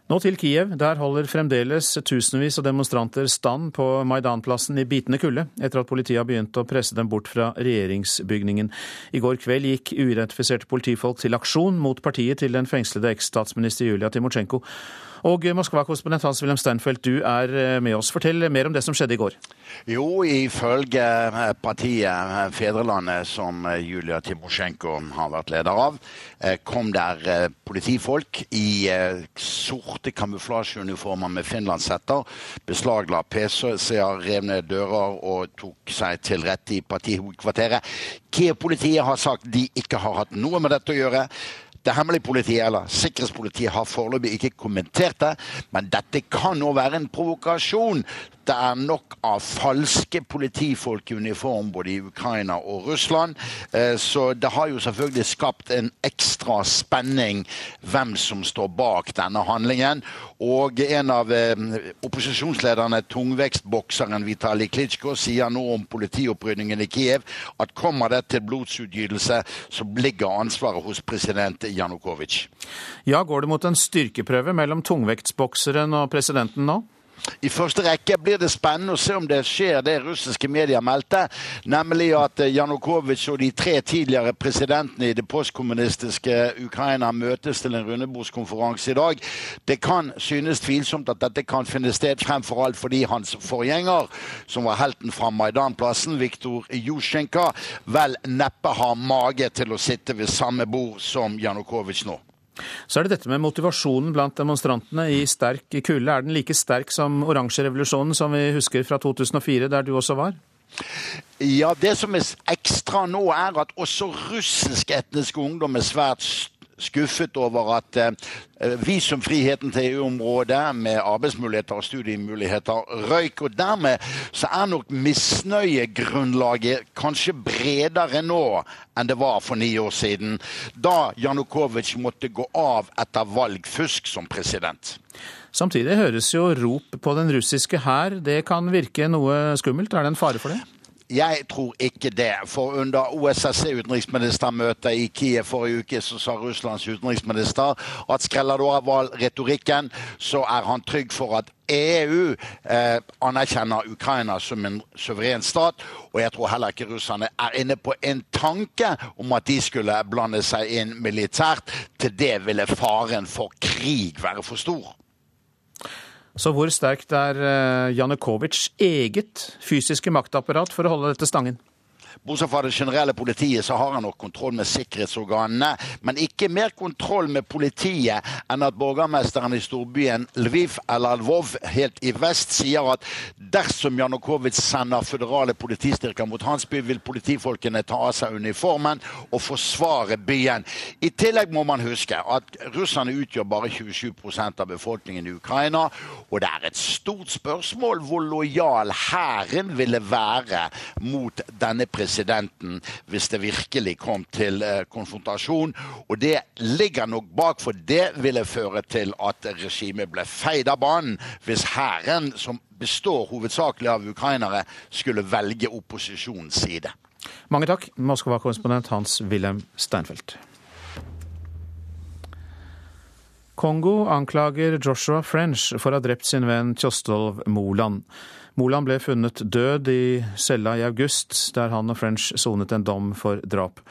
Nå til Kiev. Der holder fremdeles tusenvis av demonstranter stand på Maidanplassen i bitende kulde, etter at politiet har begynt å presse dem bort fra regjeringsbygningen. I går kveld gikk uidentifiserte politifolk til aksjon mot partiet til den fengslede eksstatsminister Julia Timosjenko. Og Moskva-korrespondent Hans-Wilhelm Steinfeld, du er eh, med oss. Fortell mer om det som skjedde i går. Jo, ifølge eh, partiet eh, Fedrelandet, som Julia Timosjenko har vært leder av, kom der politifolk i sorte kamuflasjeuniformer med finlandshetter, beslagla PC-er, rev ned dører og tok seg til rette i partihovedkvarteret. Kiev-politiet har sagt de ikke har hatt noe med dette å gjøre. Det hemmelige politiet eller sikkerhetspolitiet har foreløpig ikke kommentert det, men dette kan nå være en provokasjon det er nok av falske politifolk i uniform både i Ukraina og Russland. Eh, så det har jo selvfølgelig skapt en ekstra spenning hvem som står bak denne handlingen. Og en av eh, opposisjonslederne, tungvekstbokseren Vitalij Klitsjko, sier nå om politiopprydningen i Kiev at kommer det til blodsutgytelse, så ligger ansvaret hos president Janukovitsj. Ja, går det mot en styrkeprøve mellom tungvektsbokseren og presidenten nå? I første rekke blir det spennende å se om det skjer det russiske medier meldte, nemlig at eh, Janukovitsj og de tre tidligere presidentene i det postkommunistiske Ukraina møtes til en rundebordskonferanse i dag. Det kan synes tvilsomt at dette kan finne sted, fremfor alt fordi hans forgjenger, som var helten fra Maidanplassen, Viktor Jusjenka, vel neppe har mage til å sitte ved samme bord som Janukovitsj nå. Så er det dette med motivasjonen blant demonstrantene i sterk kulde. Er den like sterk som oransjerevolusjonen som vi husker fra 2004, der du også var? Ja, det som er ekstra nå, er at også russisk etnisk ungdom er svært skuffet over at eh, visumfriheten til EU-området med arbeidsmuligheter og studiemuligheter røyk. Og dermed så er nok misnøyegrunnlaget kanskje bredere nå enn det var for ni år siden, da Janukovitsj måtte gå av etter valgfusk som president. Samtidig høres jo rop på den russiske hær. Det kan virke noe skummelt. Er det en fare for det? Jeg tror ikke det. For under OSSE-utenriksministermøtet i Kiev forrige uke så sa Russlands utenriksminister at skreller du av retorikken, så er han trygg for at EU eh, anerkjenner Ukraina som en suveren stat. Og jeg tror heller ikke russerne er inne på en tanke om at de skulle blande seg inn militært. Til det ville faren for krig være for stor. Så hvor sterkt er eh, Janukovitsjs eget fysiske maktapparat for å holde dette stangen? Bortsett fra det generelle politiet, så har han nok kontroll med sikkerhetsorganene. Men ikke mer kontroll med politiet enn at borgermesteren i storbyen Lviv, eller Lvov, helt i vest, sier at dersom Janukovitsj sender føderale politistyrker mot hans by, vil politifolkene ta av seg uniformen og forsvare byen. I tillegg må man huske at russerne utgjør bare 27% av befolkningen i Ukraina, og det er et stort spørsmål hvor lojal hæren ville være mot denne presidenten presidenten hvis det virkelig kom til konfrontasjon. Og det ligger nok bak, for det ville føre til at regimet ble feid av banen hvis hæren, som består hovedsakelig av ukrainere, skulle velge opposisjonens side. Mange takk, Moskva-korrespondent Hans-Wilhelm Steinfeld. Kongo anklager Joshua French for å ha drept sin venn Tjostolv Moland. Moland ble funnet død i cella i august, der han og French sonet en dom for drap.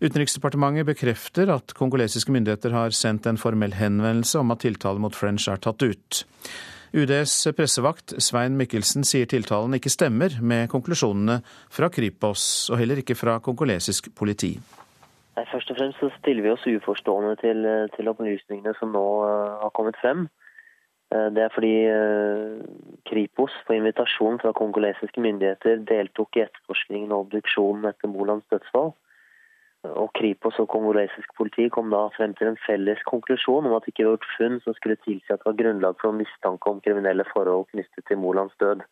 Utenriksdepartementet bekrefter at kongolesiske myndigheter har sendt en formell henvendelse om at tiltale mot French er tatt ut. UDs pressevakt Svein Mikkelsen sier tiltalen ikke stemmer med konklusjonene fra Kripos og heller ikke fra kongolesisk politi. Først og fremst stiller vi oss uforstående til, eh, til opplysningene som nå uh, har kommet frem. Uh, det er fordi uh, Kripos på invitasjon fra kongolesiske myndigheter deltok i etterforskningen og obduksjonen etter Molands dødsfall. Og Kripos og kongolesisk politi kom da frem til en felles konklusjon om at det ikke var gjort funn som skulle tilsi at det var grunnlag for mistanke om kriminelle forhold knyttet til Molands død.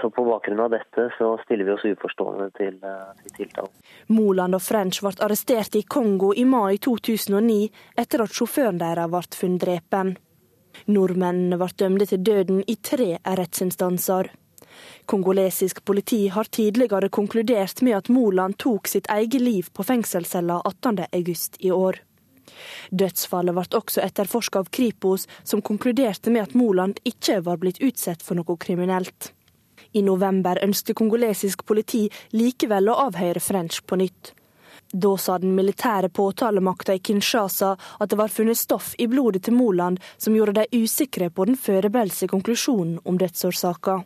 Så På bakgrunn av dette så stiller vi oss uforstående til, eh, til tiltalen. Moland og French ble arrestert i Kongo i mai 2009 etter at sjåføren deres ble funnet drepen. Nordmennene ble dømte til døden i tre rettsinstanser. Kongolesisk politi har tidligere konkludert med at Moland tok sitt eget liv på fengselscella 18.8 i år. Dødsfallet ble også etterforska av Kripos, som konkluderte med at Moland ikke var blitt utsatt for noe kriminelt. I november ønsket kongolesisk politi likevel å avhøre French på nytt. Da sa den militære påtalemakta i Kinshasa at det var funnet stoff i blodet til Moland som gjorde dem usikre på den foreløpige konklusjonen om dødsårsaka.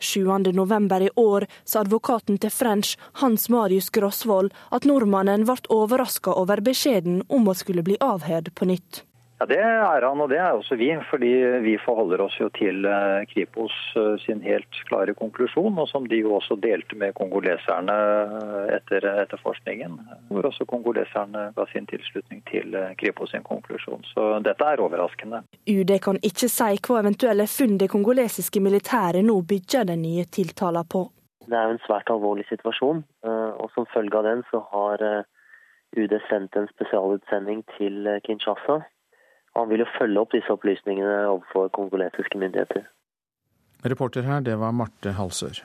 7.11. i år sa advokaten til French, Hans Marius Grosvold, at nordmannen ble overraska over beskjeden om å skulle bli avhørt på nytt. Ja, Det er han, og det er også vi. Fordi vi forholder oss jo til eh, Kripos eh, sin helt klare konklusjon, og som de jo også delte med kongoleserne eh, etter etterforskningen. Hvor også kongoleserne ga sin tilslutning til Kripos sin konklusjon. Så dette er overraskende. UD kan ikke si hva eventuelle funn det kongolesiske militæret nå bygger den nye tiltalen på. Det er jo en svært alvorlig situasjon, og som følge av den så har UD sendt en spesialutsending til Kinshasa han vil jo følge opp disse opplysningene overfor kongolesiske myndigheter. Reporter her, det var Marte Halsør.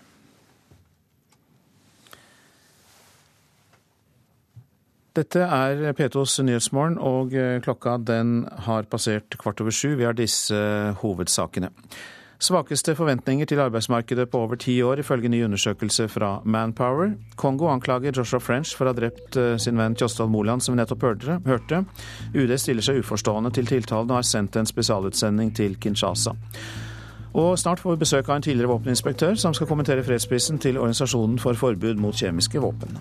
Dette er P2s Nyhetsmorgen, og klokka den har passert kvart over sju. Vi har disse hovedsakene. Svakeste forventninger til arbeidsmarkedet på over ti år, ifølge ny undersøkelse fra Manpower. Kongo anklager Joshua French for å ha drept eh, sin venn Kjostald Moland, som vi nettopp hørte. UD stiller seg uforstående til tiltalen og har sendt en spesialutsending til Kinshasa. Og snart får vi besøk av en tidligere våpeninspektør som skal kommentere fredsprisen til Organisasjonen for forbud mot kjemiske våpen.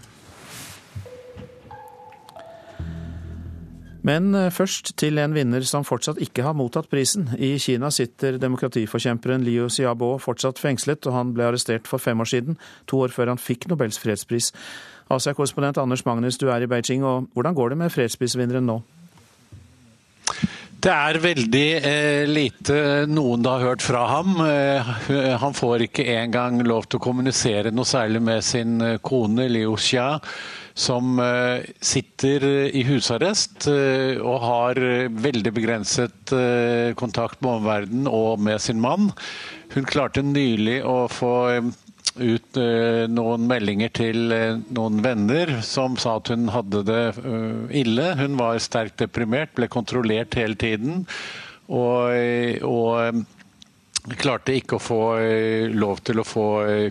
Men eh, først til en vinner som fortsatt ikke har mottatt prisen. I Kina sitter demokratiforkjemperen Liu Xiaobo fortsatt fengslet, og han ble arrestert for fem år siden, to år før han fikk Nobels fredspris. Asia-korrespondent Anders Magnus, du er i Beijing, og hvordan går det med fredsprisvinneren nå? Det er veldig eh, lite noen har hørt fra ham. Eh, han får ikke engang lov til å kommunisere noe særlig med sin eh, kone Liu som sitter i husarrest og har veldig begrenset kontakt med omverdenen og med sin mann. Hun klarte nylig å få ut noen meldinger til noen venner som sa at hun hadde det ille. Hun var sterkt deprimert, ble kontrollert hele tiden. Og, og klarte ikke å få lov til å få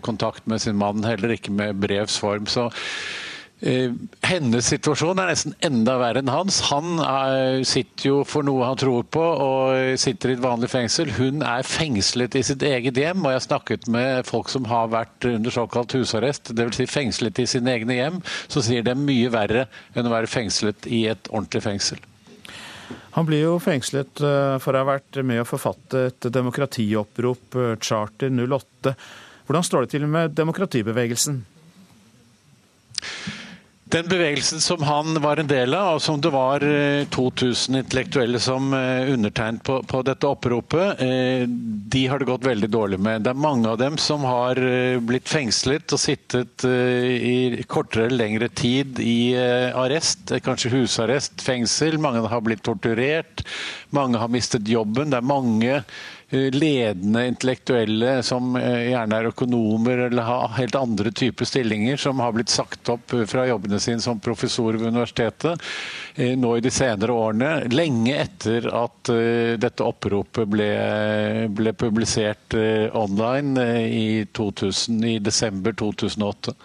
kontakt med sin mann, heller ikke med brevs form. Så Eh, hennes situasjon er nesten enda verre enn hans. Han er, sitter jo for noe han tror på og sitter i et vanlig fengsel. Hun er fengslet i sitt eget hjem, og jeg har snakket med folk som har vært under såkalt husarrest, dvs. Si fengslet i sine egne hjem, så sier det er mye verre enn å være fengslet i et ordentlig fengsel. Han blir jo fengslet eh, for å ha vært med å forfatte et demokratiopprop, eh, Charter 08. Hvordan står det til med demokratibevegelsen? Den bevegelsen som han var en del av, og som det var 2000 eh, intellektuelle som eh, undertegnet på, på, dette oppropet, eh, de har det gått veldig dårlig med. Det er mange av dem som har blitt fengslet og sittet i kortere eller lengre tid i arrest, kanskje husarrest, fengsel. Mange har blitt torturert, mange har mistet jobben. Det er mange ledende intellektuelle som eh, gjerne er økonomer eller har helt andre typer stillinger, som har blitt sagt opp eh, fra jobbene sine som professor ved universitetet nå i de senere årene, lenge etter at dette oppropet ble, ble publisert online i, 2000, i desember 2008.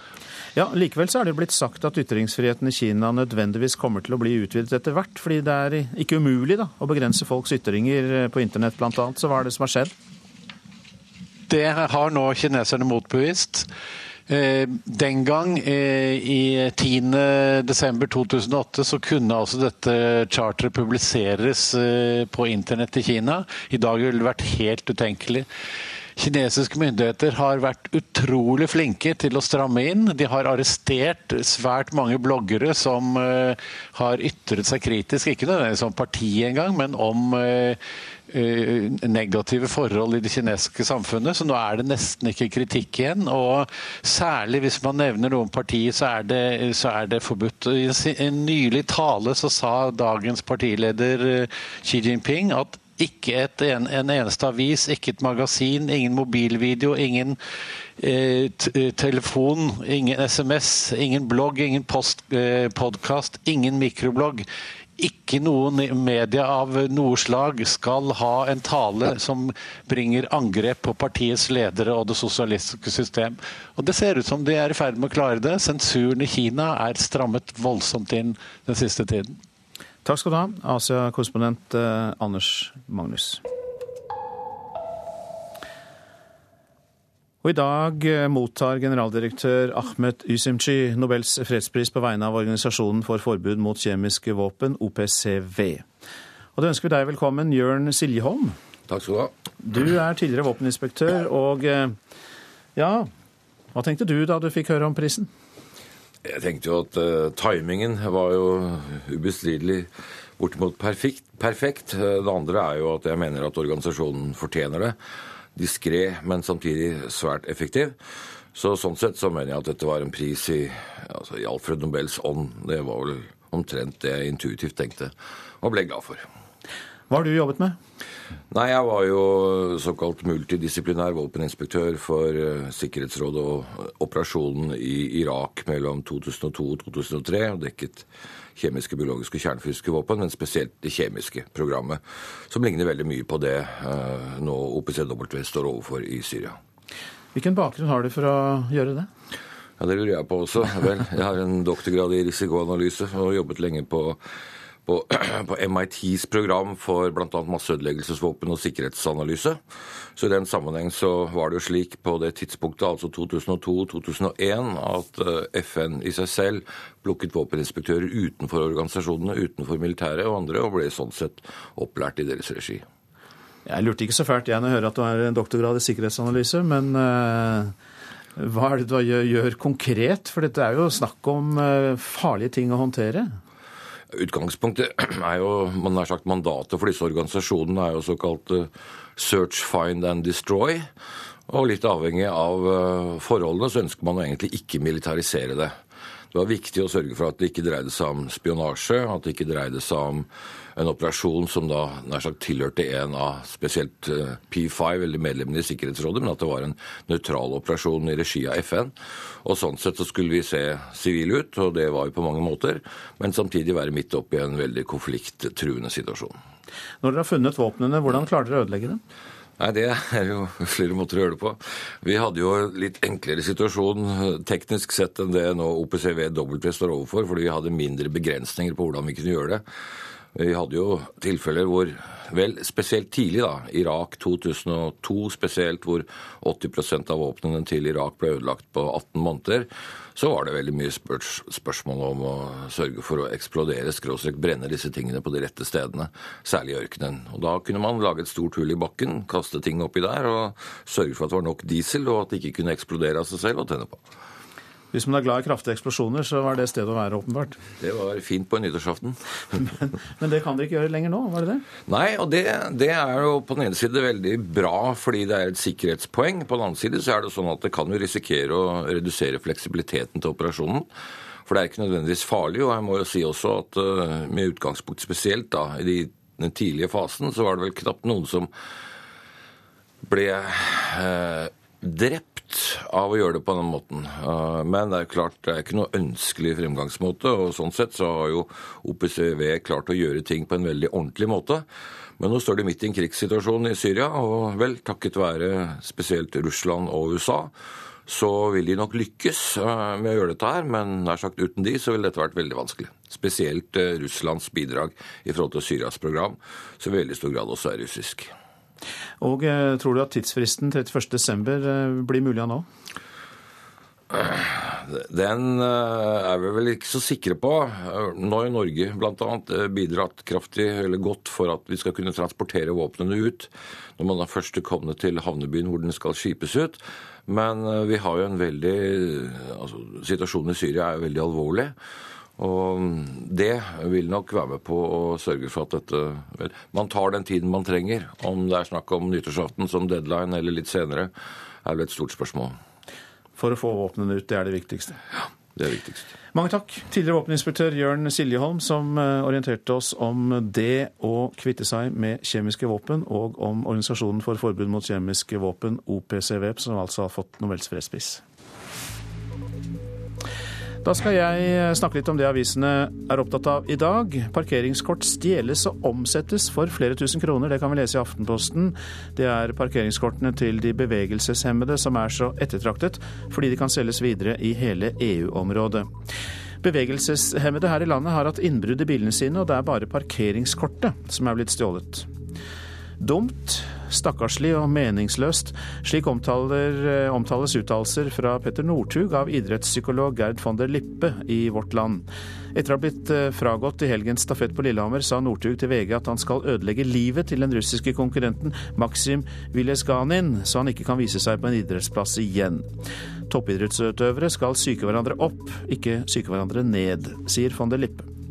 Ja, Likevel så er det blitt sagt at ytringsfriheten i Kina nødvendigvis kommer til å bli utvidet etter hvert, fordi det er ikke umulig da, å begrense folks ytringer eh, på internett bl.a. Så hva er det som har skjedd? Det har nå kineserne motbevist. Eh, den gang, eh, i 10.12.2008, så kunne altså dette charteret publiseres på internett i Kina. I dag ville det vært helt utenkelig. Kinesiske myndigheter har vært utrolig flinke til å stramme inn. De har arrestert svært mange bloggere som uh, har ytret seg kritisk, ikke nødvendigvis om partiet engang, men om uh, negative forhold i det kinesiske samfunnet, så nå er det nesten ikke kritikk igjen. Og særlig hvis man nevner noen partiet, så er det, så er det forbudt. I en nylig tale så sa dagens partileder Xi Jinping at ikke et, en, en, eneste avis, ikke et magasin, ingen mobilvideo, ingen eh, eh telefon, ingen SMS, ingen blogg, ingen eh, podkast, ingen mikroblogg. Ikke noen media av noe slag skal ha en tale som bringer angrep på partiets ledere og det sosialistiske system. Og Det ser ut som de er i ferd med å klare det. Sensuren i Kina er strammet voldsomt inn den siste tiden. Takk skal du ha, Asia-korrespondent eh, Anders Magnus. Og I dag eh, mottar generaldirektør Ahmed Ysimchi Nobels fredspris på vegne av Organisasjonen for forbud mot kjemiske våpen, OPCV. Og Da ønsker vi deg velkommen, Jørn Siljeholm. Takk skal Du ha. Du er tidligere våpeninspektør, og eh, ja, hva tenkte du da du fikk høre om prisen? Jeg tenkte jo at uh, timingen var jo ubestridelig bortimot perfekt, perfekt. Det andre er jo at jeg mener at organisasjonen fortjener det. Diskré, men samtidig svært effektiv. Så Sånn sett så mener jeg at dette var en pris i, altså, i Alfred Nobels ånd. Det var vel omtrent det jeg intuitivt tenkte, og ble glad for. Hva har du jobbet med? Nei, Jeg var jo såkalt multidisiplinær våpeninspektør for uh, Sikkerhetsrådet og operasjonen i Irak mellom 2002 og 2003. og Dekket kjemiske, biologiske og kjernefysiske våpen, men spesielt det kjemiske programmet. Som ligner veldig mye på det eh, nå OPCW står overfor i Syria. Hvilken bakgrunn har du for å gjøre det? Ja, Det lurer jeg på også. Vel, jeg har en doktorgrad i risikoanalyse og jobbet lenge på på, på MITs program for bl.a. masseødeleggelsesvåpen og sikkerhetsanalyse. Så I den sammenheng så var det jo slik på det tidspunktet, altså 2002-2001, at eh, FN i seg selv plukket våpeninspektører utenfor organisasjonene, utenfor militæret og andre, og ble sånn sett opplært i deres regi. Jeg lurte ikke så fælt jeg når jeg hører at du har en doktorgrad i sikkerhetsanalyse, men uh, hva er det du gjør, konkret? For dette er jo snakk om uh, farlige ting å håndtere. Utgangspunktet er jo man har sagt Mandatet for disse organisasjonene er jo såkalt eh, search, find and destroy. Og litt avhengig av eh, forholdene så ønsker man egentlig ikke militarisere det. Det var viktig å sørge for at det ikke dreide seg om spionasje, at det ikke dreide seg om en operasjon som da nær sagt tilhørte en av spesielt eh, P5, eller medlemmene i Sikkerhetsrådet, men at det var en nøytral operasjon i regi av FN. Og Sånn sett så skulle vi se sivile ut, og det var vi på mange måter, men samtidig være midt oppe i en veldig konflikttruende situasjon. Når dere har funnet våpnene, hvordan klarer dere å ødelegge dem? Nei, Det er jo flere måter å gjøre det på. Vi hadde jo litt enklere situasjon teknisk sett enn det nå OPCW står overfor, fordi vi hadde mindre begrensninger på hvordan vi kunne gjøre det. Vi hadde jo tilfeller hvor Vel, spesielt tidlig, da. Irak 2002 spesielt, hvor 80% av våpnene til Irak ble ødelagt på 18 måneder. Så var det veldig mye spørs spørsmål om å sørge for å eksplodere, skråstrek brenne disse tingene på de rette stedene, særlig i ørkenen. Og Da kunne man lage et stort hull i bakken, kaste ting oppi der og sørge for at det var nok diesel, og at det ikke kunne eksplodere av seg selv og tenne på. Hvis man er glad i kraftige eksplosjoner, så var det stedet å være, åpenbart. Det var fint på nyttårsaften. men, men, det kan dere ikke gjøre lenger nå, var det det? Nei, og det, det, er jo på den ene side veldig bra fordi det er et sikkerhetspoeng. På den andre side så er det sånn at det kan jo risikere å redusere fleksibiliteten til operasjonen. For det er ikke nødvendigvis farlig. Og jeg må jo si også at uh, med utgangspunkt spesielt da, i den tidlige fasen, så var det vel knapt noen som ble eh, drept av å gjøre det på den måten. Eh, men det er klart det er ikke noe ønskelig fremgangsmåte, og sånn sett så har jo OPCW klart å gjøre ting på en veldig ordentlig måte. Men nå står de midt i en krigssituasjon i Syria, og vel takket være spesielt Russland og USA så vil de nok lykkes eh, med å gjøre dette her, men nær sagt uten de så ville dette vært veldig vanskelig. Spesielt eh, Russlands bidrag i forhold til Syrias program, som i veldig stor grad også er russisk. Og eh, tror du at tidsfristen 31.12. Eh, blir mulig å nå? Den eh, er vi vel ikke så sikre på. Nå har Norge bl.a. bidratt kraftig eller godt for at vi skal kunne transportere våpnene ut når man er først kommet til havnebyen hvor den skal skipes ut. Men vi har jo en veldig altså, Situasjonen i Syria er jo veldig alvorlig. Og det vil nok være med på å sørge for at dette vel, Man tar den tiden man trenger. Om det er snakk om nyttårsaften som deadline eller litt senere, er vel et stort spørsmål. For å få våpnene ut, det er det viktigste? Ja, det er viktigst. Mange takk. Tidligere våpeninspektør Jørn Siljeholm, som eh, orienterte oss om det å kvitte seg med kjemiske våpen, og om Organisasjonen for forbud mot kjemiske våpen, OPCW, som altså har fått Nobels fredspris. Da skal jeg eh, snakke litt om det avisene er opptatt av i dag. Parkeringskort stjeles og omsettes for flere tusen kroner. Det kan vi lese i Aftenposten. Det er parkeringskortene til de bevegelseshemmede som er så ettertraktet, fordi de kan selges videre i hele EU-området. Bevegelseshemmede her i landet har hatt innbrudd i bilene sine, og det er bare parkeringskortet som er blitt stjålet. Dumt, stakkarslig og meningsløst. Slik omtaler, eh, omtales uttalelser fra Petter Northug av idrettspsykolog Gerd von der Lippe i Vårt Land. Etter å ha blitt eh, fragått i helgens stafett på Lillehammer, sa Northug til VG at han skal ødelegge livet til den russiske konkurrenten Maksim Vilesganin, så han ikke kan vise seg på en idrettsplass igjen. Toppidrettsutøvere skal psyke hverandre opp, ikke psyke hverandre ned, sier von der Lippe.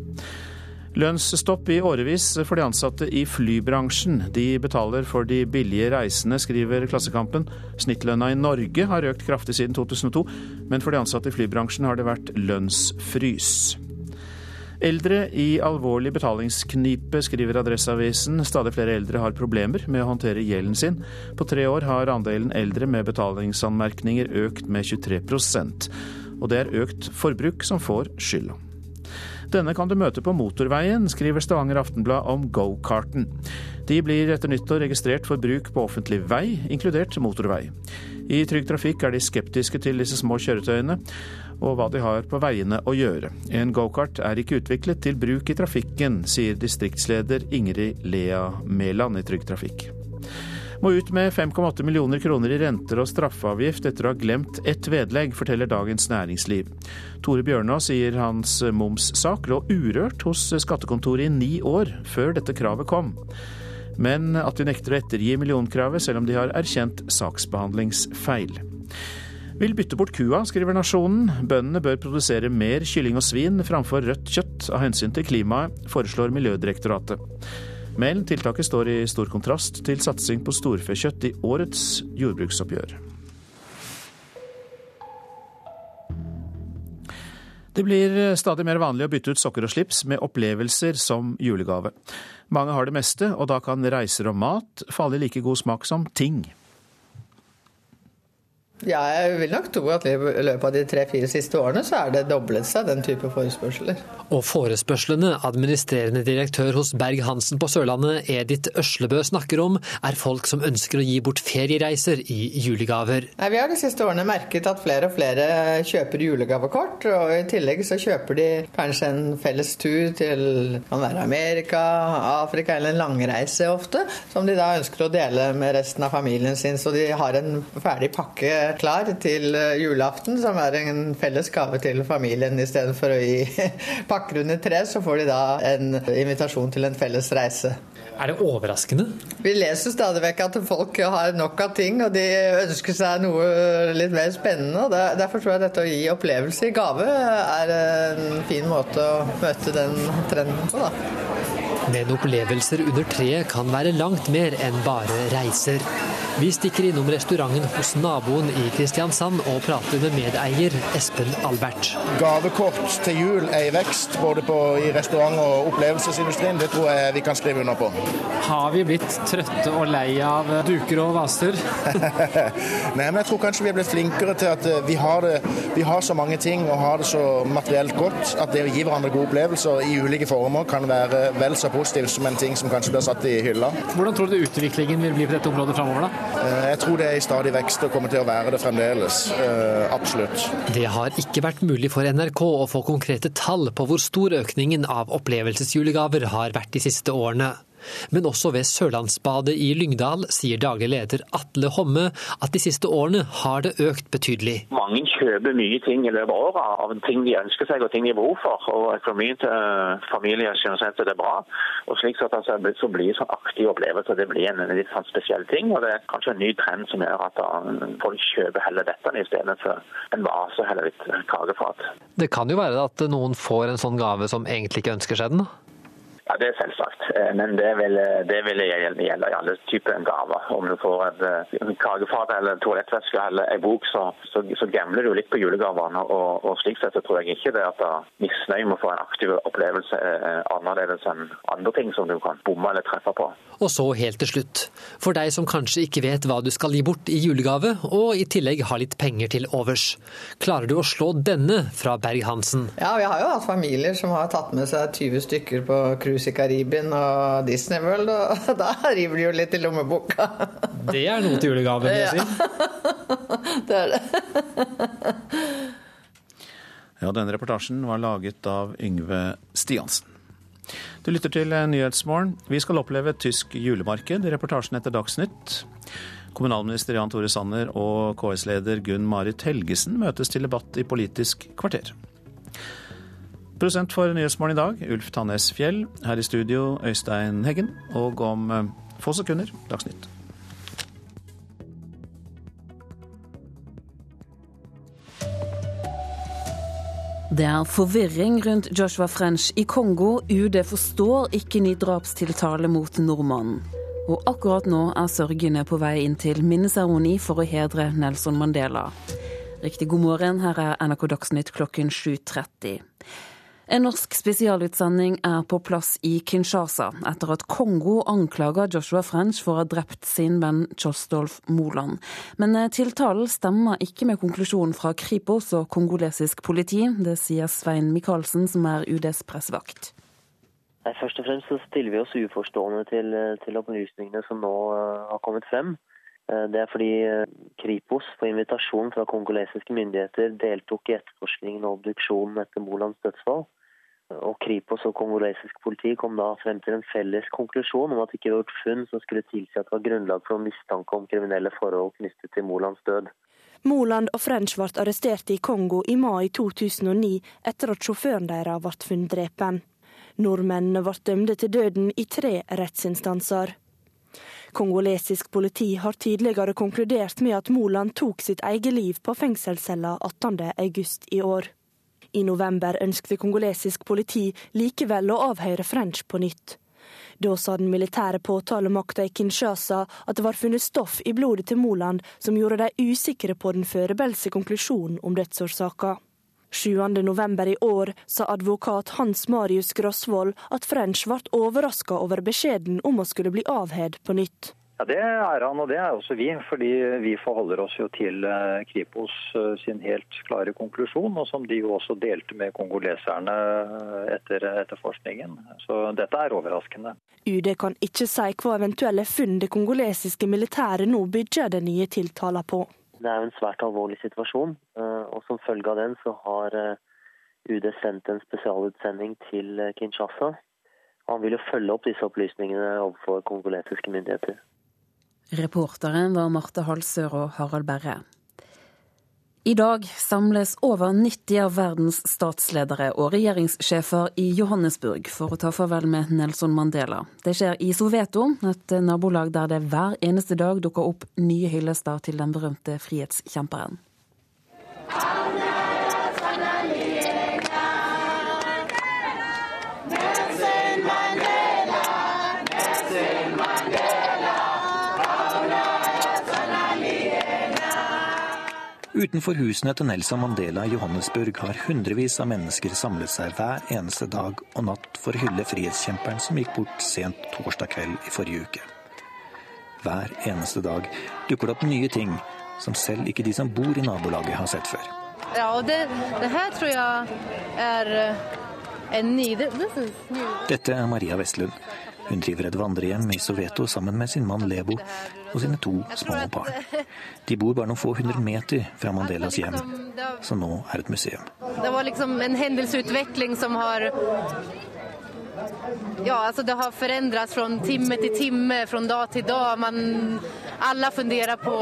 Lønnsstopp i årevis for de ansatte i flybransjen. De betaler for de billige reisene, skriver Klassekampen. Snittlønna i Norge har økt kraftig siden 2002, men for de ansatte i flybransjen har det vært lønnsfrys. Eldre i alvorlig betalingsknipe, skriver Adresseavisen. Stadig flere eldre har problemer med å håndtere gjelden sin. På tre år har andelen eldre med betalingsanmerkninger økt med 23% Og det er økt forbruk som får skylda. Denne kan du møte på motorveien, skriver Stavanger Aftenblad om gokarten. De blir etter nyttår registrert for bruk på offentlig vei, inkludert motorvei. I Trygg Trafikk er de skeptiske til disse små kjøretøyene og hva de har på veiene å gjøre. En gokart er ikke utviklet til bruk i trafikken, sier distriktsleder Ingrid Lea Mæland i Trygg Trafikk må ut med 5,8 millioner kroner i renter og straffeavgift etter å ha glemt ett vedlegg, forteller Dagens Næringsliv. Tore Bjørnå sier hans momssak lå urørt hos skattekontoret i ni år før dette kravet kom. Men at de nekter å ettergi millionkravet, selv om de har erkjent saksbehandlingsfeil. Vil bytte bort kua, skriver Nasjonen. Bøndene bør produsere mer kylling og svin framfor rødt kjøtt av hensyn til klimaet, foreslår Miljødirektoratet. Men tiltaket står i stor kontrast til satsing på storfekjøtt i årets jordbruksoppgjør. Det blir stadig mer vanlig å bytte ut sokker og slips med opplevelser som julegave. Mange har det meste, og da kan reiser og mat falle i like god smak som ting. Ja, jeg vil nok tro at i løpet av de tre-fire siste årene så er det doblet seg den type forespørsler. Og forespørslene administrerende direktør hos Berg-Hansen på Sørlandet, Edith Øslebø, snakker om, er folk som ønsker å gi bort feriereiser i julegaver. Nei, vi har de siste årene merket at flere og flere kjøper julegavekort, og i tillegg så kjøper de kanskje en felles tur til kan være Amerika, Afrika eller en langreise ofte, som de da ønsker å dele med resten av familien sin, så de har en ferdig pakke klar til julaften, som er en felles gave til familien. I stedet for å gi pakker under tre, så får de da en invitasjon til en felles reise. Er det overraskende? Vi leser stadig vekk at folk har nok av ting, og de ønsker seg noe litt mer spennende. og Derfor tror jeg dette å gi opplevelse i gave er en fin måte å møte den trenden på. da. Men opplevelser under treet kan være langt mer enn bare reiser. Vi stikker innom restauranten hos naboen i Kristiansand og prater med medeier Espen Albert. Gavekort til jul er i vekst både på, i restaurant- og opplevelsesindustrien. Det tror jeg vi kan skrive under på. Har vi blitt trøtte og lei av duker og vaser? Nei, men jeg tror kanskje vi er blitt flinkere til at eh, vi har, det, vi har så mange ting og har det så materielt godt at det å gi hverandre gode opplevelser i ulike former kan være vel så positivt som en ting som kanskje blir satt i hylla. Hvordan tror du utviklingen vil bli på dette området framover, da? Eh, jeg tror det er i stadig vekst og kommer til å være det fremdeles. Eh, absolutt. Det har ikke vært mulig for NRK å få konkrete tall på hvor stor økningen av opplevelsesjulegaver har vært de siste årene. Men også ved Sørlandsbadet i Lyngdal sier daglig leder Atle Homme at de siste årene har det økt betydelig. Mange kjøper mye ting i løpet av året av ting de ønsker seg og ting de har behov for. Og økonomien til familier synes at det er bra. Og slik sett altså, så blir sånn aktiv opplevelse det blir en litt sånn spesiell ting. Og det er kanskje en ny trend som gjør at folk kjøper heller dette i stedet for en vase eller litt kakefat. Det kan jo være at noen får en sånn gave som egentlig ikke ønsker seg den? da? Ja, Det er selvsagt, eh, men det vil, det vil gjelde i alle typer gaver. Om du får et eh, kakefat eller toalettveske eller en bok, så, så, så gambler du litt på julegavene. Og, og, slik sett så tror jeg ikke det at misnøye med å få en aktiv opplevelse er annerledes enn andre ting som du kan bomme eller treffe på. Og så helt til slutt, for deg som kanskje ikke vet hva du skal gi bort i julegave, og i tillegg har litt penger til overs. Klarer du å slå denne fra Berg-Hansen? Ja, vi har jo hatt familier som har tatt med seg 20 stykker på cruise cruise i Karibien og Disney World, og da river de jo litt i lommeboka. Det er noe til julegave, vil jeg si. det er det. ja, denne reportasjen var laget av Yngve Stiansen. Du lytter til Nyhetsmorgen. Vi skal oppleve et tysk julemarked i reportasjen etter Dagsnytt. Kommunalminister Jan Tore Sanner og KS-leder Gunn Marit Helgesen møtes til debatt i Politisk kvarter. Produsent for Nyhetsmorgen i dag, Ulf Tannes Fjell. Her i studio, Øystein Heggen. Og om eh, få sekunder, Dagsnytt. Det er forvirring rundt Joshua French i Kongo. UD forstår ikke ny drapstiltale mot nordmannen. Og akkurat nå er sørgende på vei inn til minneseremoni for å hedre Nelson Mandela. Riktig god morgen, her er NRK Dagsnytt klokken 7.30. En norsk spesialutsending er på plass i Kinshasa etter at Kongo anklager Joshua French for å ha drept sin venn Kjostolf Moland. Men eh, tiltalen stemmer ikke med konklusjonen fra Kripos og kongolesisk politi. Det sier Svein Michaelsen, som er UDs pressevakt. Nei, Først og fremst så stiller vi oss uforstående til, eh, til opplysningene som nå uh, har kommet frem. Det er fordi Kripos på invitasjon fra kongolesiske myndigheter deltok i etterforskningen og obduksjonen etter Molands dødsfall. Og Kripos og kongolesisk politi kom da frem til en felles konklusjon om at det ikke var gjort funn som skulle tilsi at det var grunnlag for mistanke om kriminelle forhold knyttet til Molands død. Moland og French ble arrestert i Kongo i mai 2009 etter at sjåføren deres ble funnet drepen. Nordmennene ble dømte til døden i tre rettsinstanser. Kongolesisk politi har tidligere konkludert med at Moland tok sitt eget liv på fengselscella 18.8 i år. I november ønskte kongolesisk politi likevel å avhøre French på nytt. Da sa den militære påtalemakta i Kinshasa at det var funnet stoff i blodet til Moland som gjorde de usikre på den foreløpige konklusjonen om dødsårsaka. 7.11. i år sa advokat Hans Marius Grosvold at French ble overraska over beskjeden om å skulle bli avhed på nytt. Ja, Det er han, og det er også vi. Fordi vi forholder oss jo til eh, Kripos eh, sin helt klare konklusjon, og som de jo også delte med kongoleserne eh, etter etterforskningen. Så dette er overraskende. UD kan ikke si hva eventuelle funn det kongolesiske militæret nå bygger den nye tiltalen på. Det er jo en svært alvorlig situasjon, og som følge av den så har UD sendt en spesialutsending til Kinshasa. Han vil jo følge opp disse opplysningene overfor kongolesiske myndigheter. Reportere var Marte Halsør og Harald Berre. I dag samles over 90 av verdens statsledere og regjeringssjefer i Johannesburg for å ta farvel med Nelson Mandela. Det skjer i Soveto, et nabolag der det hver eneste dag dukker opp nye hyllester til den berømte frihetskjemperen. Utenfor husene til Nelson Mandela i Johannesburg har hundrevis av mennesker samlet seg hver eneste dag og natt for å hylle frihetskjemperen som gikk bort sent torsdag kveld i forrige uke. Hver eneste dag dukker det opp nye ting som selv ikke de som bor i nabolaget har sett før. Ja, og det, det her tror jeg er eh, en ny Dette er Maria Vestlund. Hun driver et vandrehjem i Soveto sammen med sin mann Lebo og sine to små barn. De bor bare noen få hundre meter fra Mandelas hjem, som nå er et museum. Det var liksom en hendelsesutvikling som har Ja, altså det har forandret fra time til time, fra dag til dag. Man, alle funderer på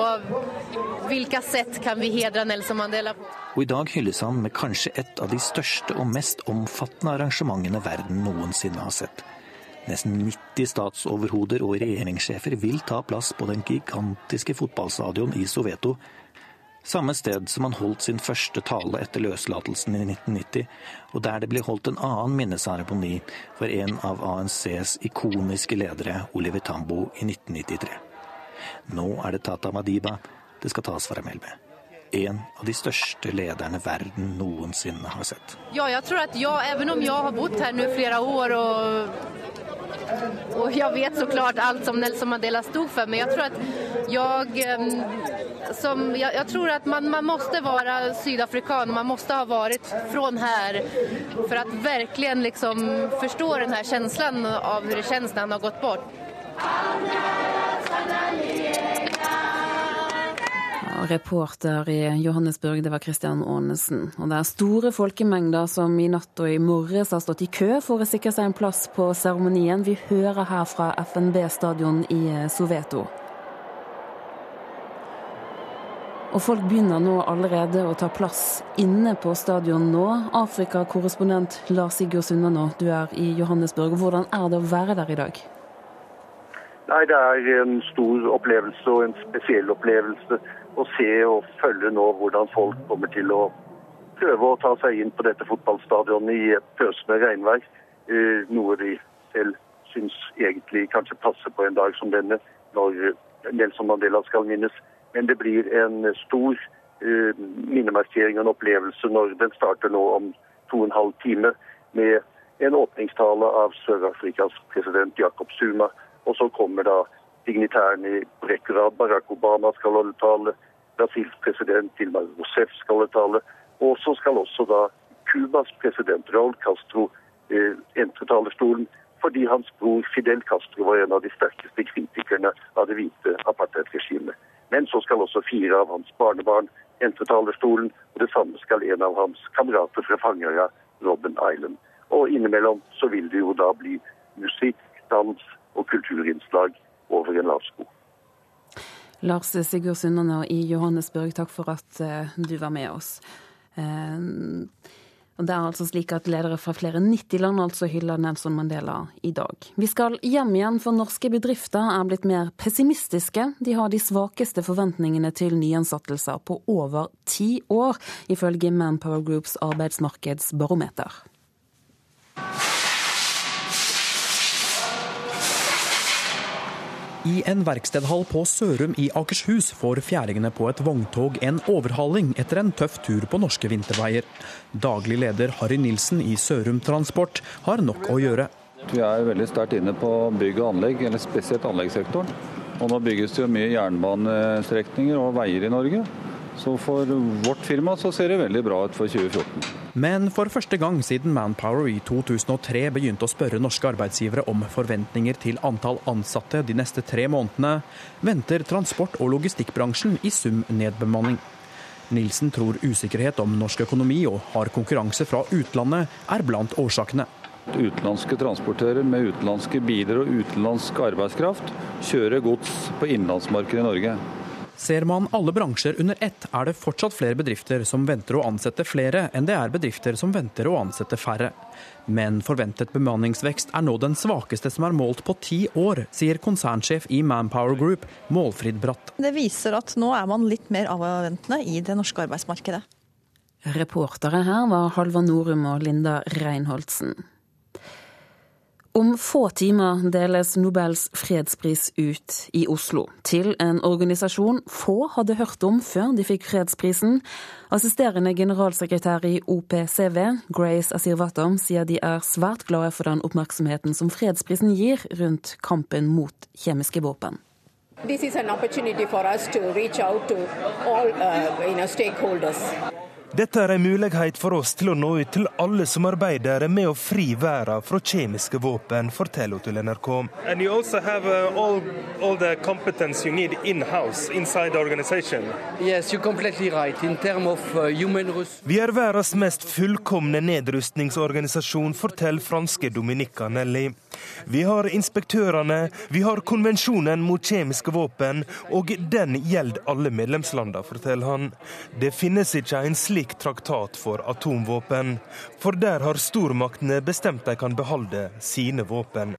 hvilke sett kan vi hedre Nelson Mandela på. Og i dag hylles han med kanskje et av de største og mest omfattende arrangementene verden noensinne har sett. Nesten 90 statsoverhoder og regjeringssjefer vil ta plass på den gigantiske fotballstadion i Soveto. Samme sted som han holdt sin første tale etter løslatelsen i 1990, og der det ble holdt en annen minneseremoni for en av ANCs ikoniske ledere, Oliver Tambo, i 1993. Nå er det Tata Madiba det skal tas farvel med. En av de største lederne verden noensinne har sett. Ja, jeg tror at jeg, even om jeg har bodd her nå flere år og og jeg vet såklart alt som Nelson Mandela stod for, men jeg tror at jeg som, jag, jag tror att man, man måste vara sydafrikan, man måste ha varit från här för att verkligen liksom förstå den här känslan av hur det känns när han har gått bort. Reporter i Johannesburg, det var Christian Aanesen. Og det er store folkemengder som i natt og i morges har stått i kø for å sikre seg en plass på seremonien. Vi hører her fra FNB stadion i Soveto. Og folk begynner nå allerede å ta plass inne på stadion nå. Afrikakorrespondent Lars Sigurd Sunnanå, du er i Johannesburg. Hvordan er det å være der i dag? Nei, Det er en stor opplevelse og en spesiell opplevelse å se og følge nå hvordan folk kommer til å prøve å ta seg inn på dette fotballstadionet i et pøsende regnvær. Eh, noe de selv syns egentlig kanskje passer på en dag som denne, når Nelson Mandela skal minnes. Men det blir en stor eh, minnemarkering og en opplevelse når den starter nå om to og en halv time med en åpningstale av Sør-Afrikas president Jacob Zuma. Og så kommer da dignitærene i rekke. Barack Obama skal holde tale. Brasils president Dilma Rousseff skal holde tale. Og så skal også da Cubas president Raúl Castro eh, entre talerstolen. Fordi hans bror Fidel Castro var en av de sterkeste kritikerne av det hvite apartheidregimet. Men så skal også fire av hans barnebarn entre talerstolen, og det samme skal en av hans kamerater fra Fangara, Robben Island. Og innimellom så vil det jo da bli musikk, dans og kulturinnslag over en lav sko. Lars Sigurd Sundane i Johannesburg, takk for at eh, du var med oss. Eh, og det er altså slik at Ledere fra flere 90 land altså hyller Nelson Mandela i dag. Vi skal hjem igjen, for norske bedrifter er blitt mer pessimistiske. De har de svakeste forventningene til nyansettelser på over ti år, ifølge Manpower Groups arbeidsmarkedsbarometer. I en verkstedhall på Sørum i Akershus får fjæringene på et vogntog en overhaling etter en tøff tur på norske vinterveier. Daglig leder Harry Nilsen i Sørum Transport har nok å gjøre. Vi er veldig sterkt inne på bygg og anlegg, eller spesielt anleggssektoren. Og nå bygges det jo mye jernbanestrekninger og veier i Norge. Så for vårt firma så ser det veldig bra ut for 2014. Men for første gang siden Manpower i 2003 begynte å spørre norske arbeidsgivere om forventninger til antall ansatte de neste tre månedene, venter transport- og logistikkbransjen i sum nedbemanning. Nilsen tror usikkerhet om norsk økonomi og hard konkurranse fra utlandet er blant årsakene. Utenlandske transportører med utenlandske biler og utenlandsk arbeidskraft kjører gods på innenlandsmarkedet i Norge. Ser man alle bransjer under ett, er det fortsatt flere bedrifter som venter å ansette flere enn det er bedrifter som venter å ansette færre. Men forventet bemanningsvekst er nå den svakeste som er målt på ti år, sier konsernsjef i Manpower Group, Målfrid Bratt. Det viser at nå er man litt mer avventende i det norske arbeidsmarkedet. Reportere her var Halvard Norum og Linda Reinholdsen. Om få timer deles Nobels fredspris ut i Oslo, til en organisasjon få hadde hørt om før de fikk fredsprisen. Assisterende generalsekretær i OPCV, Grace Asirvatom, sier de er svært glade for den oppmerksomheten som fredsprisen gir rundt kampen mot kjemiske våpen. This is an opportunity for us to reach out to all uh, you know, stakeholders. Dette er en mulighet for oss til å nå ut til alle som arbeider med å fri verden fra kjemiske våpen, forteller hun til NRK. Uh, all, all yes, right. uh, Vi er verdens mest fullkomne nedrustningsorganisasjon, forteller franske Dominica Nelly. Vi har inspektørene, vi har konvensjonen mot kjemiske våpen, og den gjelder alle medlemslandene, forteller han. Det finnes ikke en slik slik traktat for atomvåpen, for der har stormaktene bestemt de kan beholde sine våpen.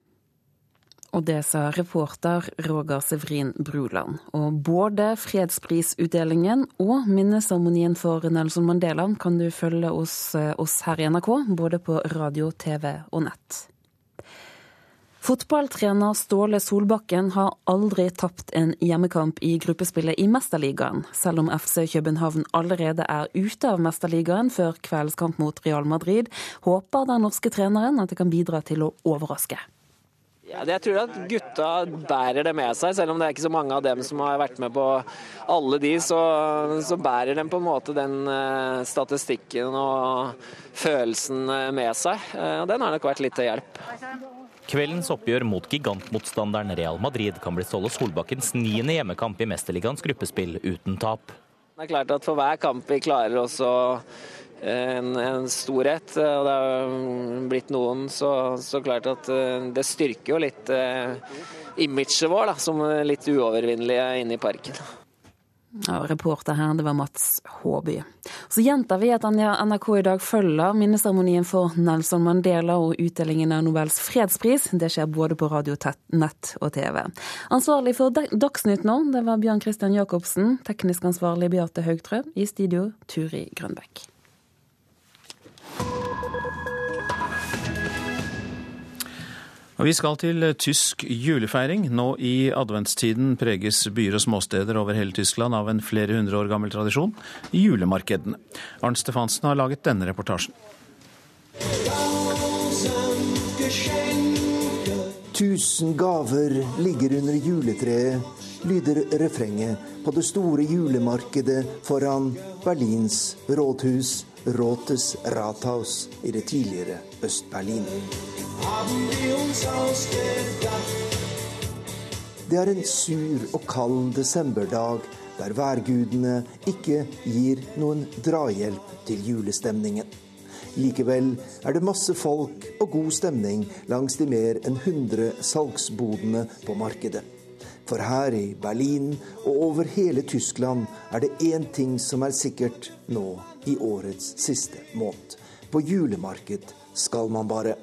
Og det sa reporter Roger Severin Bruland. Og både fredsprisutdelingen og minneseremonien for Nelson Mandela kan du følge hos oss her i NRK, både på radio, TV og nett. Fotballtrener Ståle Solbakken har aldri tapt en hjemmekamp i gruppespillet i Mesterligaen, selv om FC København allerede er ute av Mesterligaen før kveldskamp mot Real Madrid, håper den norske treneren at det kan bidra til å overraske. Ja, jeg tror at gutta bærer det med seg, selv om det er ikke så mange av dem som har vært med på alle de, så, så bærer de på en måte den eh, statistikken og følelsen eh, med seg. Eh, og den har nok vært litt til hjelp. Kveldens oppgjør mot gigantmotstanderen Real Madrid kan bli Ståle Solbakkens niende hjemmekamp i Mesterligaens gruppespill uten tap. Det er klart at For hver kamp vi klarer også en, en storhet, og det har blitt noen, så, så klart at eh, det styrker jo litt eh, imaget vår da, som litt uovervinnelige inne i parken. Ja, reporter her, det var Mats Håby. Så gjentar vi at NRK i dag følger minneseremonien for Nelson Mandela og utdelingen av Nobels fredspris. Det skjer både på radio, nett og TV. Ansvarlig for Dagsnytt nå, det var Bjørn Christian Jacobsen. Teknisk ansvarlig Beate Haugtrø. I studio Turi Grønbekk. Og vi skal til tysk julefeiring. Nå i adventstiden preges byer og småsteder over hele Tyskland av en flere hundre år gammel tradisjon, julemarkedene. Arnt Stefansen har laget denne reportasjen. Tusen gaver ligger under juletreet, lyder refrenget på det store julemarkedet foran Berlins rådhus, Rotes Rathaus, i det tidligere Øst-Berlin. Det er en sur og kald desemberdag der værgudene ikke gir noen drahjelp til julestemningen. Likevel er det masse folk og god stemning langs de mer enn 100 salgsbodene på markedet. For her i Berlin og over hele Tyskland er det én ting som er sikkert nå i årets siste måned. På julemarked skal man bare.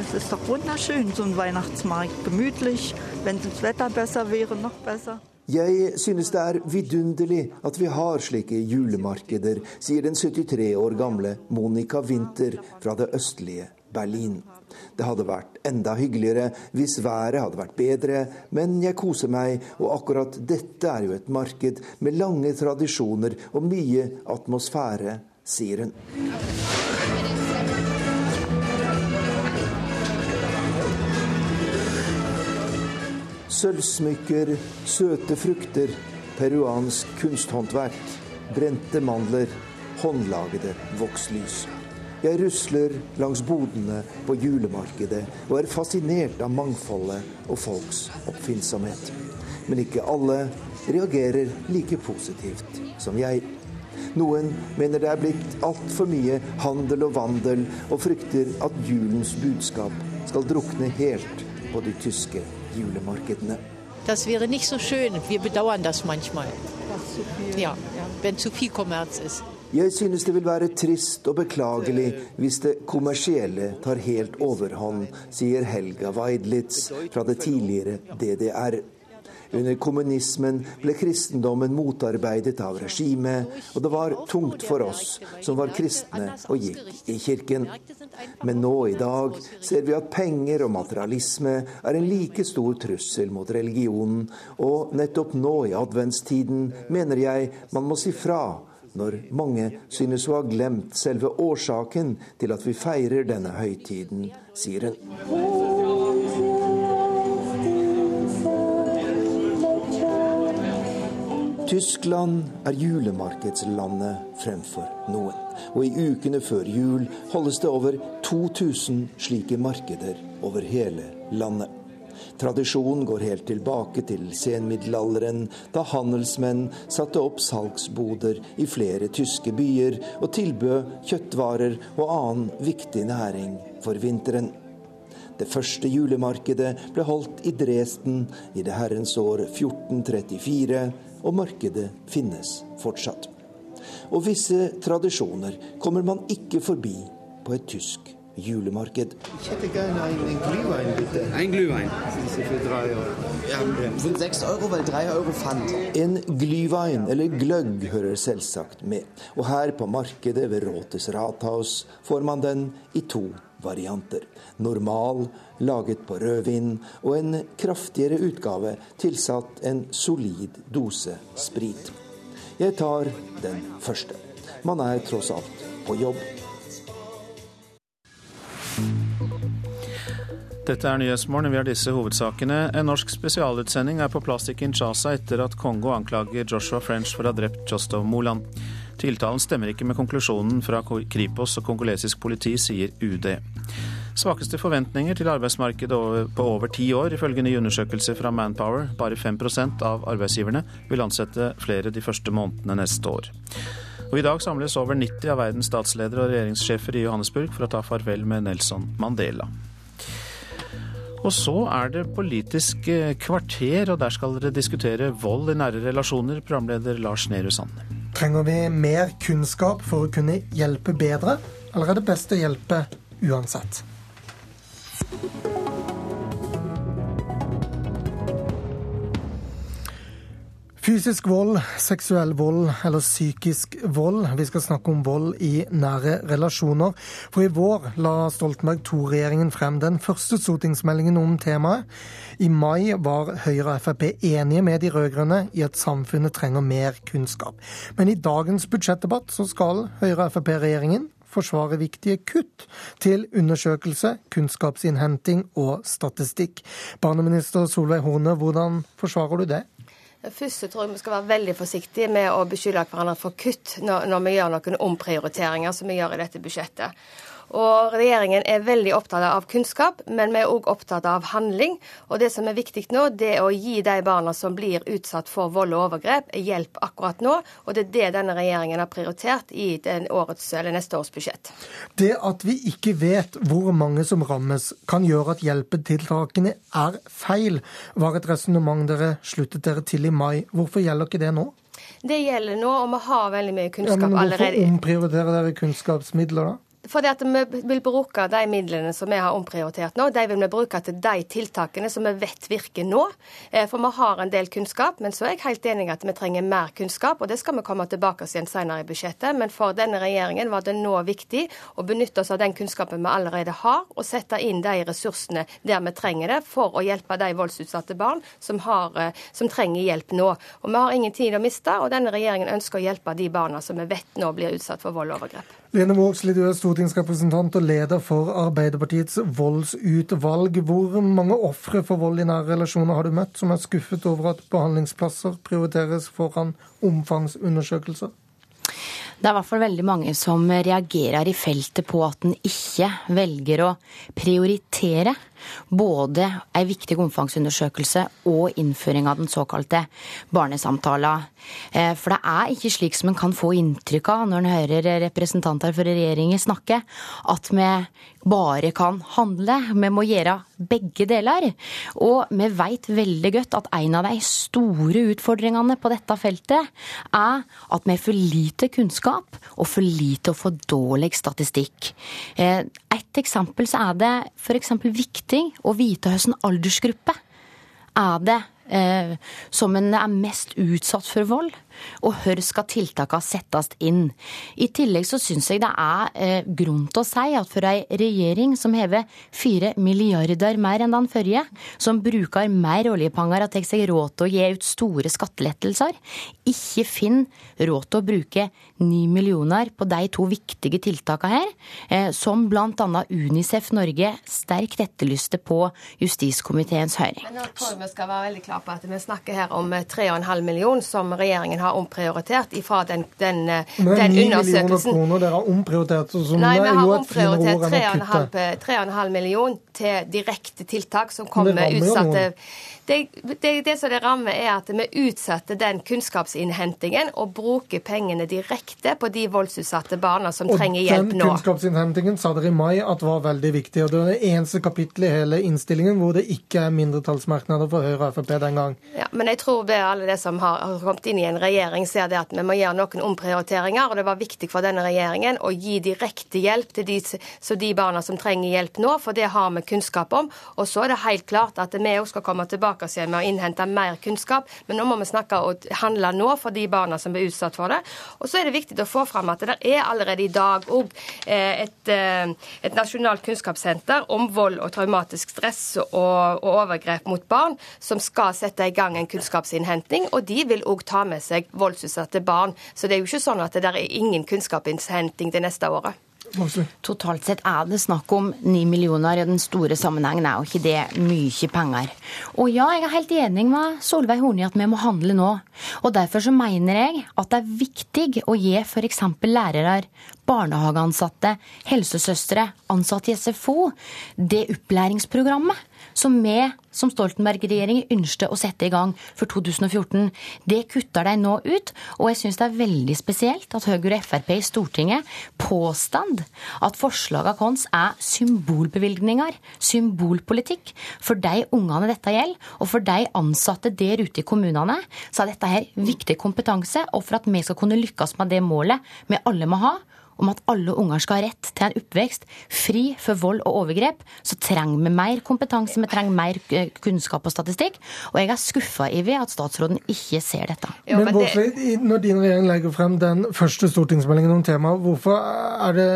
Es ist doch wunderschön, so ein Weihnachtsmarkt. Gemütlich. Wenn das Wetter besser wäre, noch besser. Jeg synes det er vidunderlig at vi har slike julemarkeder, sier den 73 år gamle Monica Winther fra det østlige Berlin. Det hadde vært enda hyggeligere hvis været hadde vært bedre, men jeg koser meg, og akkurat dette er jo et marked med lange tradisjoner og mye atmosfære, sier hun. Sølvsmykker, søte frukter, peruansk kunsthåndverk, brente mandler, håndlagede vokslys. Jeg rusler langs bodene på julemarkedet og er fascinert av mangfoldet og folks oppfinnsomhet. Men ikke alle reagerer like positivt som jeg. Noen mener det er blitt altfor mye handel og vandel, og frykter at julens budskap skal drukne helt på de tyske julemarkedene. Das wäre nicht so schön. Wir bedauern das manchmal. Ja, wenn zu viel Kommerz ist. Jeg synes det vil være trist og beklagelig hvis det kommersielle tar helt overhånd, sier Helga Weidlitz fra det tidligere DDR. Under kommunismen ble kristendommen motarbeidet av regimet, og det var tungt for oss som var kristne og gikk i kirken. Men nå i dag ser vi at penger og materialisme er en like stor trussel mot religionen, og nettopp nå i adventstiden mener jeg man må si fra når mange synes å ha glemt selve årsaken til at vi feirer denne høytiden, sier hun. Tyskland er julemarkedslandet fremfor noen. Og i ukene før jul holdes det over 2000 slike markeder over hele landet. Tradisjonen går helt tilbake til senmiddelalderen, da handelsmenn satte opp salgsboder i flere tyske byer og tilbød kjøttvarer og annen viktig næring for vinteren. Det første julemarkedet ble holdt i Dresden i det herrens år 1434, og markedet finnes fortsatt. Og visse tradisjoner kommer man ikke forbi på et tysk julemarked. Jeg hadde gerne en Glühwein, bitte. En Glühwein. For drei Euro. Ja, sind 6 Euro, weil 3 Euro Pfand. En glühwein, eller gløgg, hører selvsagt med. Og her på markedet ved Råtes Rathaus får man den i to varianter. Normal, laget på rødvin, og en kraftigere utgave tilsatt en solid dose sprit. Jeg tar den første. Man er tross alt på jobb. Dette er Nyhetsmorgen. Vi har disse hovedsakene. En norsk spesialutsending er på plass i Kinshasa etter at Kongo anklager Joshua French for å ha drept Jostov Moland. Tiltalen stemmer ikke med konklusjonen fra Kripos og kongolesisk politi, sier UD. Svakeste forventninger til arbeidsmarkedet på over ti år, ifølge ny undersøkelse fra Manpower. Bare 5% av arbeidsgiverne vil ansette flere de første månedene neste år. Og I dag samles over 90 av verdens statsledere og regjeringssjefer i Johannesburg for å ta farvel med Nelson Mandela. Og så er det Politisk kvarter, og der skal dere diskutere vold i nære relasjoner, programleder Lars Nehru Sand. Trenger vi mer kunnskap for å kunne hjelpe bedre, eller er det best å hjelpe uansett? Fysisk vold, seksuell vold eller psykisk vold. Vi skal snakke om vold i nære relasjoner. For i vår la Stoltenberg II-regjeringen frem den første stortingsmeldingen om temaet. I mai var Høyre og Frp enige med de rød-grønne i at samfunnet trenger mer kunnskap. Men i dagens budsjettdebatt så skal Høyre og Frp-regjeringen forsvare viktige kutt til undersøkelse, kunnskapsinnhenting og statistikk. Barneminister Solveig Horne, hvordan forsvarer du det? Først så tror jeg vi skal være veldig forsiktige med å beskylde hverandre for kutt når, når vi gjør noen omprioriteringer som vi gjør i dette budsjettet. Og Regjeringen er veldig opptatt av kunnskap, men vi er òg opptatt av handling. Og Det som er viktig nå, det er å gi de barna som blir utsatt for vold og overgrep, hjelp akkurat nå. Og Det er det denne regjeringen har prioritert i årets, neste års budsjett. Det at vi ikke vet hvor mange som rammes, kan gjøre at hjelpetiltakene er feil, var et resonnement dere sluttet dere til i mai. Hvorfor gjelder ikke det nå? Det gjelder nå, og vi har veldig mye kunnskap ja, men hvorfor allerede. Hvorfor omprioriterer dere kunnskapsmidler da? Fordi at vi vil bruke de midlene som vi har omprioritert nå, de vil vi bruke til de tiltakene som vi vet virker nå. For vi har en del kunnskap, men så er jeg helt enig at vi trenger mer kunnskap. Og det skal vi komme tilbake til igjen senere i budsjettet. Men for denne regjeringen var det nå viktig å benytte oss av den kunnskapen vi allerede har, og sette inn de ressursene der vi trenger det, for å hjelpe de voldsutsatte barn som, har, som trenger hjelp nå. Og vi har ingen tid å miste, og denne regjeringen ønsker å hjelpe de barna som vi vet nå blir utsatt for vold og overgrep. Lene Vågslid, du er stortingsrepresentant og leder for Arbeiderpartiets voldsutvalg. Hvor mange ofre for vold i nære relasjoner har du møtt som er skuffet over at behandlingsplasser prioriteres foran omfangsundersøkelser? Det er i hvert fall veldig mange som reagerer i feltet på at en ikke velger å prioritere. Både ei viktig omfangsundersøkelse og innføring av den såkalte barnesamtala. Eh, for det er ikke slik som en kan få inntrykk av når en hører representanter for regjeringen snakke, at vi bare kan handle. Vi må gjøre begge deler. Og vi vet veldig godt at en av de store utfordringene på dette feltet er at vi har for lite kunnskap og for lite og for dårlig statistikk. Eh, et eksempel så er det f.eks. viktig å vite hvilken aldersgruppe. Er det eh, som en er mest utsatt for vold og hvor skal tiltakene settes inn. I tillegg så syns jeg det er eh, grunn til å si at for ei regjering som hever fire milliarder mer enn den forrige, som bruker mer oljepenger og tar seg råd til å gi ut store skattelettelser, ikke finner råd til å bruke ni millioner på de to viktige tiltakene her, eh, som bl.a. Unicef Norge sterkt etterlyste på justiskomiteens høring. Men vi skal være veldig klar på at vi snakker her om 3,5 millioner som regjeringen har omprioritert ifra den, den, Men den undersøkelsen. kroner dere har omprioritert? Som Nei, vi har omprioritert 3,5 millioner til direkte tiltak som kommer utsatte det, det, det, som det rammer, er at vi utsetter den kunnskapsinnhentingen og bruker pengene direkte på de voldsutsatte barna som og trenger hjelp nå. Den kunnskapsinnhentingen sa dere i mai at var veldig viktig. og Det er det eneste kapittelet i hele innstillingen hvor det ikke er mindretallsmerknader for Høyre og Frp den gang. Ja, Men jeg tror det alle det som har, har kommet inn i en regjering, ser det at vi må gjøre noen omprioriteringer. og Det var viktig for denne regjeringen å gi direkte hjelp til de, de barna som trenger hjelp nå, for det har vi kunnskap om. Og så er det helt klart at vi òg skal komme tilbake tilbake oss igjen med å innhente mer kunnskap. Men nå må vi snakke og handle nå for de barna som blir utsatt for det. Og så er det viktig å få fram at det er allerede i dag òg eh, et, eh, et, nasjonalt kunnskapssenter om vold og traumatisk stress og, og, overgrep mot barn, som skal sette i gang en kunnskapsinnhenting. Og de vil òg ta med seg voldsutsatte barn. Så det er jo ikke sånn at det der er ingen kunnskapsinnhenting det neste året. Totalt sett er det snakk om ni millioner. I den store sammenhengen er jo ikke det mye penger. Og ja, jeg er helt enig med Solveig Horne i at vi må handle nå. Og derfor så mener jeg at det er viktig å gi f.eks. lærere, barnehageansatte, helsesøstre, ansatte i SFO det opplæringsprogrammet som vi som Stoltenberg-regjeringen ønsket å sette i gang for 2014. Det kutter de nå ut, og jeg syns det er veldig spesielt at Høyre og Frp i Stortinget påstand at forslagene våre er symbolbevilgninger, symbolpolitikk. For de ungene dette gjelder, og for de ansatte der ute i kommunene, så er dette her viktig kompetanse. Og for at vi skal kunne lykkes med det målet vi alle må ha, om at alle unger skal ha rett til en oppvekst fri for vold og overgrep, så trenger vi mer kompetanse, vi trenger mer eh, kunnskap og statistikk. Og jeg er skuffa over at statsråden ikke ser dette. Jo, men, men det... når din regjering legger frem den første stortingsmeldingen om temaet, hvorfor er det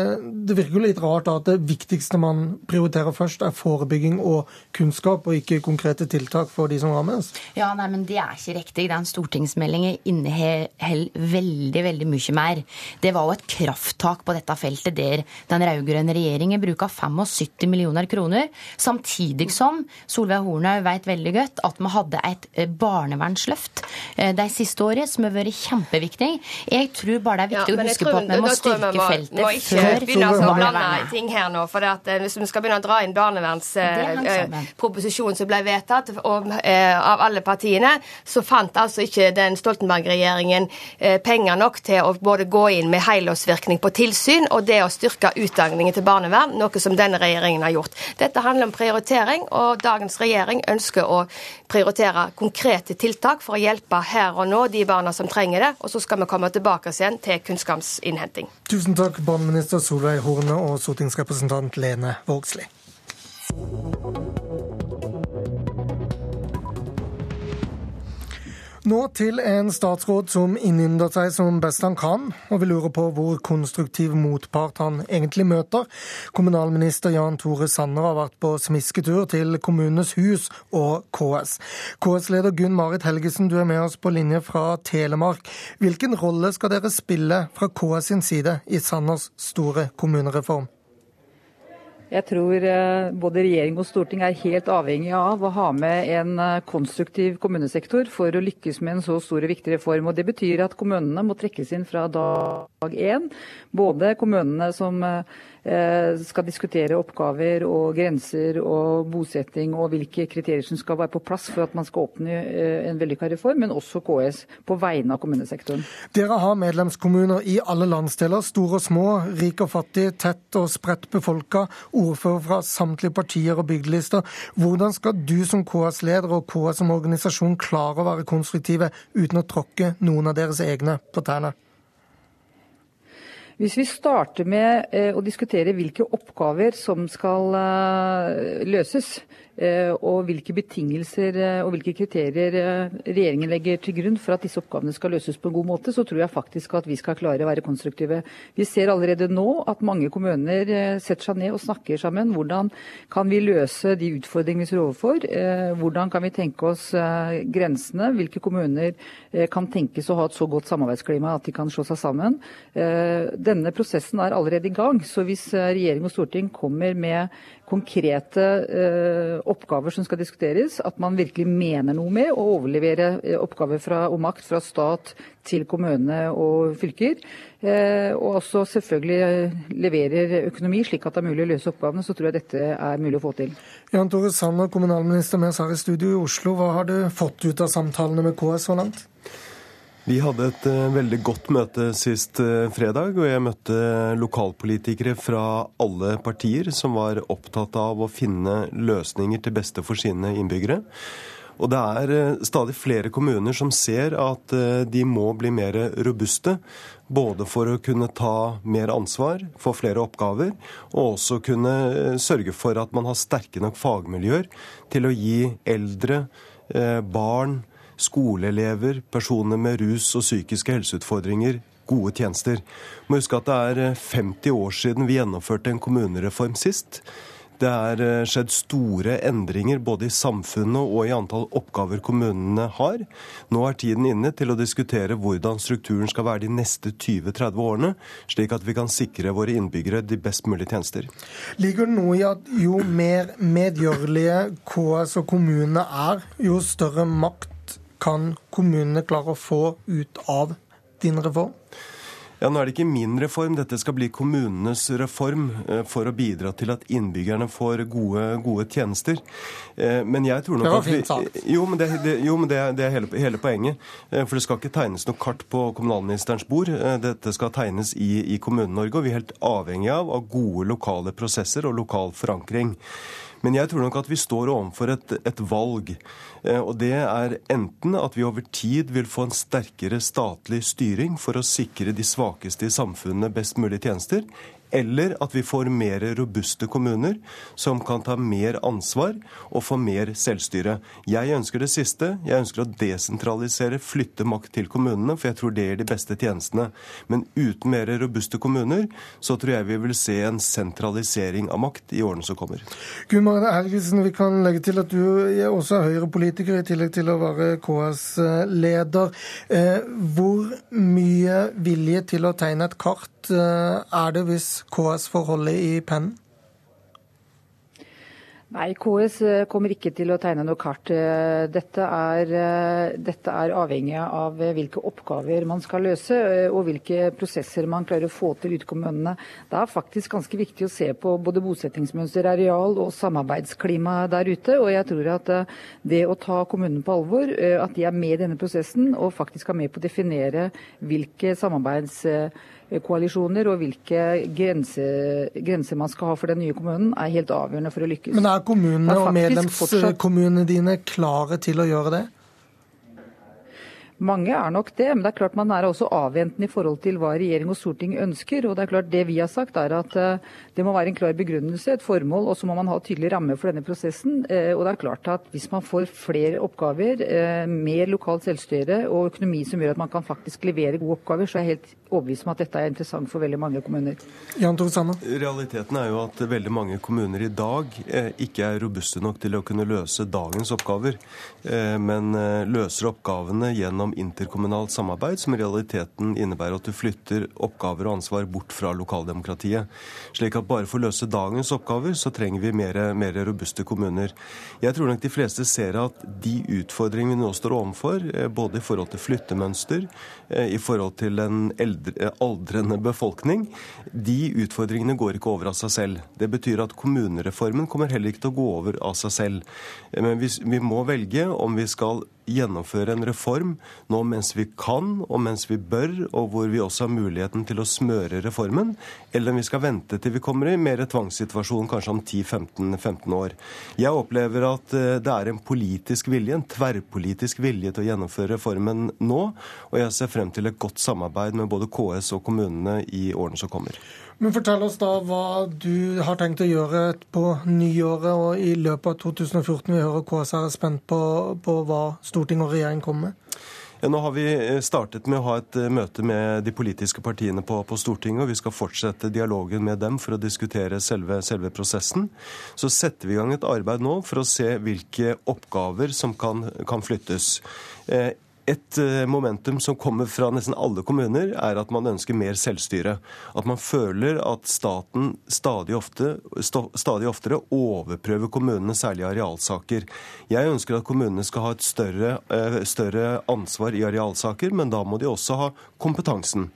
Det virker jo litt rart at det viktigste man prioriterer først, er forebygging og kunnskap, og ikke konkrete tiltak for de som rammes? Ja, nei, men det er ikke riktig. Den stortingsmeldingen inneholder veldig, veldig mye mer. Det var jo et krafttak tiltak på dette feltet der den rød-grønne regjeringen bruker 75 millioner kroner, samtidig som Solveig Horne vet veldig godt at vi hadde et eh, barnevernsløft eh, de siste årene som har vært kjempeviktig. Jeg tror bare det er viktig ja, å huske tror, på at vi må styrke vi må, feltet må ikke før begynne å blande ting her nå. for at eh, Hvis vi skal begynne å dra inn barnevernsproposisjonen som ble vedtatt og, av alle partiene, så fant altså ikke den Stoltenberg-regjeringen penger nok til å både gå inn med helårsvirkning på tilsyn og det å styrke utdanningen til barnevern, noe som denne regjeringen har gjort. Dette handler om prioritering, og dagens regjering ønsker å prioritere konkrete tiltak for å hjelpe her og nå de barna som trenger det. Og så skal vi komme tilbake igjen til kunnskapsinnhenting. Tusen takk, barneminister Solveig Horne og stortingsrepresentant Lene Vågslid. Nå til en statsråd som innynder seg som best han kan, og vi lurer på hvor konstruktiv motpart han egentlig møter. Kommunalminister Jan Tore Sanner har vært på smisketur til Kommunenes hus og KS. KS-leder Gunn Marit Helgesen, du er med oss på linje fra Telemark. Hvilken rolle skal dere spille fra KS sin side i Sanners store kommunereform? Jeg tror eh, både regjering og storting er helt avhengig av å ha med en eh, konstruktiv kommunesektor for å lykkes med en så stor og viktig reform. Og Det betyr at kommunene må trekkes inn fra dag én. Både kommunene som eh, skal diskutere oppgaver og grenser og bosetting og hvilke kriterier som skal være på plass for at man skal åpne eh, en vellykka reform, men også KS på vegne av kommunesektoren. Dere har medlemskommuner i alle landsdeler, store og små, rik og fattig, tett og spredt befolka, ordfører fra samtlige partier og bygdelister. Hvordan skal du som KS-leder og KS som organisasjon klare å være konstruktive uten å tråkke noen av deres egne på tærne? Hvis vi starter med eh, å diskutere hvilke oppgaver som skal eh, løses, og hvilke betingelser og hvilke kriterier regjeringen legger til grunn for at disse oppgavene skal løses på en god måte, så tror jeg faktisk at vi skal klare å være konstruktive. Vi ser allerede nå at mange kommuner setter seg ned og snakker sammen. Hvordan kan vi løse de utfordringene vi står overfor? Hvordan kan vi tenke oss grensene? Hvilke kommuner kan tenkes å ha et så godt samarbeidsklima at de kan slå seg sammen? denne prosessen er allerede i gang. Så hvis eh, regjering og storting kommer med konkrete uh, oppgaver som skal diskuteres, at man virkelig mener noe med å overlevere uh, oppgaver fra, og makt fra stat til kommune og fylker, uh, og også selvfølgelig leverer økonomi slik at det er mulig å løse oppgavene, så tror jeg dette er mulig å få til. Jan Tore Sanner, kommunalminister med oss her i studio i Oslo. Hva har du fått ut av samtalene med KS så langt? Vi hadde et uh, veldig godt møte sist uh, fredag, og jeg møtte lokalpolitikere fra alle partier som var opptatt av å finne løsninger til beste for sine innbyggere. Og det er uh, stadig flere kommuner som ser at de må bli mer robuste. Både for å kunne ta mer ansvar, få flere oppgaver, og også kunne sørge for at man har sterke nok fagmiljøer til å gi eldre, barn, skoleelever, personer med rus og psykiske helseutfordringer gode tjenester. Må huske at det er 50 eh, år siden vi gjennomførte en kommunereform sist. Det er eh, skjedd store endringer både i samfunnet og i antall oppgaver kommunene har. Nå er tiden inne til å diskutere hvordan strukturen skal være de neste 20-30 årene, slik at vi kan sikre våre innbyggere de best mulige tjenester. Ligger det noe i at jo mer medgjørlige KS og kommunene er, jo større makt kan kommunene klare å få ut av din reform? Ja, Nå er det ikke min reform, dette skal bli kommunenes reform eh, for å bidra til at innbyggerne får gode, gode tjenester. Eh, men jeg tror nok det var fint sagt. Jo, men, det, det, jo, men det, det er hele, hele, poenget. Eh, for det skal ikke tegnes noe kart på kommunalministerens bord. Dette skal tegnes i, i Kommune-Norge, og vi er helt avhengig av, av gode lokale prosesser og lokal forankring. Men jeg tror nok at vi står overfor et, et valg. Eh, og det er enten at vi over tid vil få en sterkere statlig styring for å sikre de svakeste i samfunnet best mulig tjenester, eller at vi får mer robuste kommuner som kan ta mer ansvar og få mer selvstyre. Jeg ønsker det siste. Jeg ønsker å desentralisere, flytte makt til kommunene, for jeg tror det gir de beste tjenestene. Men uten mer robuste kommuner, så tror jeg vi vil se en sentralisering av makt i årene som kommer. Gunn Helgesen, vi kan legge til at du også er Høyre-politiker, i tillegg til å være KS-leder. Eh, hvor mye vilje til å tegne et kart eh, er det hvis KS får i pennen? Nei, KS eh, kommer ikke til å tegne noe kart. Eh, dette er, eh, dette er, avhengig av hvilke oppgaver man skal løse, og hvilke prosesser man klarer å få til ute i kommunene. Det er faktisk ganske viktig å se på både bosettingsmønster, areal og samarbeidsklima der ute. Og jeg tror at det å ta kommunene på alvor, at de er med i denne prosessen og faktisk er med på å definere hvilke samarbeids koalisjoner og hvilke grenser, grenser man skal ha for den nye kommunen, er helt avgjørende for å lykkes. Men er kommunene og medlemskommunene dine klare til å gjøre det? Mange er nok det, men det er klart man er også avventende i forhold til hva regjering og storting ønsker. og Det er klart det vi har sagt er at eh, det må være en klar begrunnelse, et formål, og så må man ha tydelig ramme for denne prosessen. Eh, og det er klart at Hvis man får flere oppgaver, eh, mer lokalt selvstyre og økonomi som gjør at man kan faktisk levere gode oppgaver, så er jeg helt overbevist om at dette er interessant for veldig mange kommuner. Jan Realiteten er jo at veldig mange kommuner i dag ikke er robuste nok til å kunne løse dagens oppgaver, men løser oppgavene gjennom om interkommunalt samarbeid, som i realiteten innebærer at du flytter oppgaver og ansvar bort fra lokaldemokratiet. Slik at bare for å løse dagens oppgaver, så trenger vi mer, mer robuste kommuner. Jeg tror nok de fleste ser at de utfordringene vi nå står overfor, eh, både i forhold til flyttemønster, eh, i forhold til en eldre, aldrende befolkning, de utfordringene går ikke over av seg selv. Det betyr at kommunereformen kommer heller ikke til å gå over av seg selv. Men vi, vi må velge om vi skal gjennomføre en reform nå mens vi kan og mens vi bør, og hvor vi også har muligheten til å smøre reformen, eller om vi skal vente til vi kommer i mer tvangssituasjon kanskje om 10-15 år. Jeg opplever at eh, det er en politisk vilje, en tverrpolitisk vilje til å gjennomføre reformen nå, og jeg ser frem til et godt samarbeid med både KS og kommunene i årene som kommer. Men Fortell oss da hva du har tenkt å gjøre på nyåret og i løpet av 2014. Vi hører KSR er spent på, på hva storting og regjering kommer med. Ja, nå har vi eh, startet med å ha et eh, møte med de politiske partiene på, på, Stortinget. og Vi skal fortsette dialogen med dem for å diskutere selve, selve, prosessen. Så setter vi i gang et arbeid nå for å se hvilke oppgaver som kan, kan flyttes. Eh, et eh, momentum som kommer fra nesten alle kommuner, er at man ønsker mer selvstyre. At man føler at staten stadig, ofte, stadig oftere overprøver kommunene, særlig i arealsaker. Jeg ønsker at kommunene skal ha et større, eh, større ansvar i arealsaker, men da må de også ha kompetansen.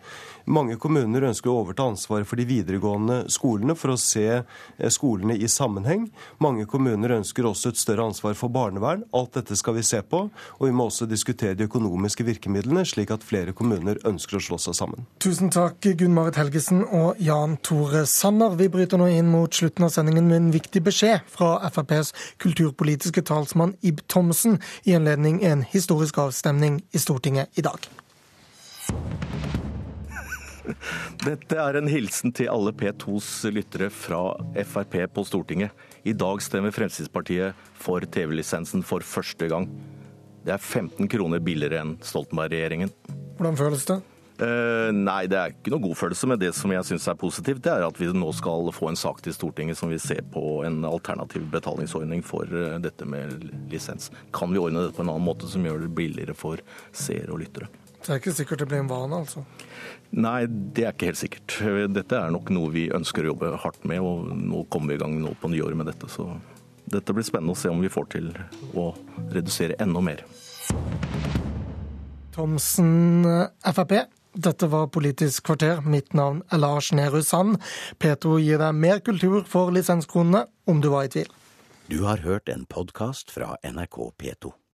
Mange kommuner ønsker å overta ansvaret for de videregående skolene for å se eh, skolene i sammenheng. Mange kommuner ønsker også et større ansvar for barnevern. Alt dette skal vi se på. Og vi må også diskutere de økonomiske virkemidlene, slik at flere kommuner ønsker å slå seg sammen. Tusen takk, Gunn Marit Helgesen og Jan Tore Sanner. Vi bryter nå inn mot slutten av sendingen med en viktig beskjed fra FrPs kulturpolitiske talsmann Ib Thomsen i anledning en historisk avstemning i Stortinget i dag. Dette er en hilsen til alle P2s lyttere fra Frp på Stortinget. I dag stemmer Fremskrittspartiet for TV-lisensen for første gang. Det er 15 kroner billigere enn Stoltenberg-regjeringen. Hvordan føles det? Uh, nei, det er ikke noe god følelse, men det som jeg syns er positivt, det er at vi nå skal få en sak til Stortinget som vil se på en alternativ betalingsordning for uh, dette med lisens. Kan vi ordne dette på en annen måte som gjør det billigere for seere og lyttere? Det er ikke sikkert det blir en vane, altså? Nei, det er ikke helt sikkert. Dette er nok noe vi ønsker å jobbe hardt med, og nå kommer vi i gang nå på nyåret med dette. Så dette blir spennende å se om vi får til å redusere enda mer. Thomsen, Frp. Dette var Politisk kvarter. Mitt navn er Lars Nehru Sand. Petro gir deg mer kultur for lisenskronene, om du var i tvil. Du har hørt en podkast fra NRK P2.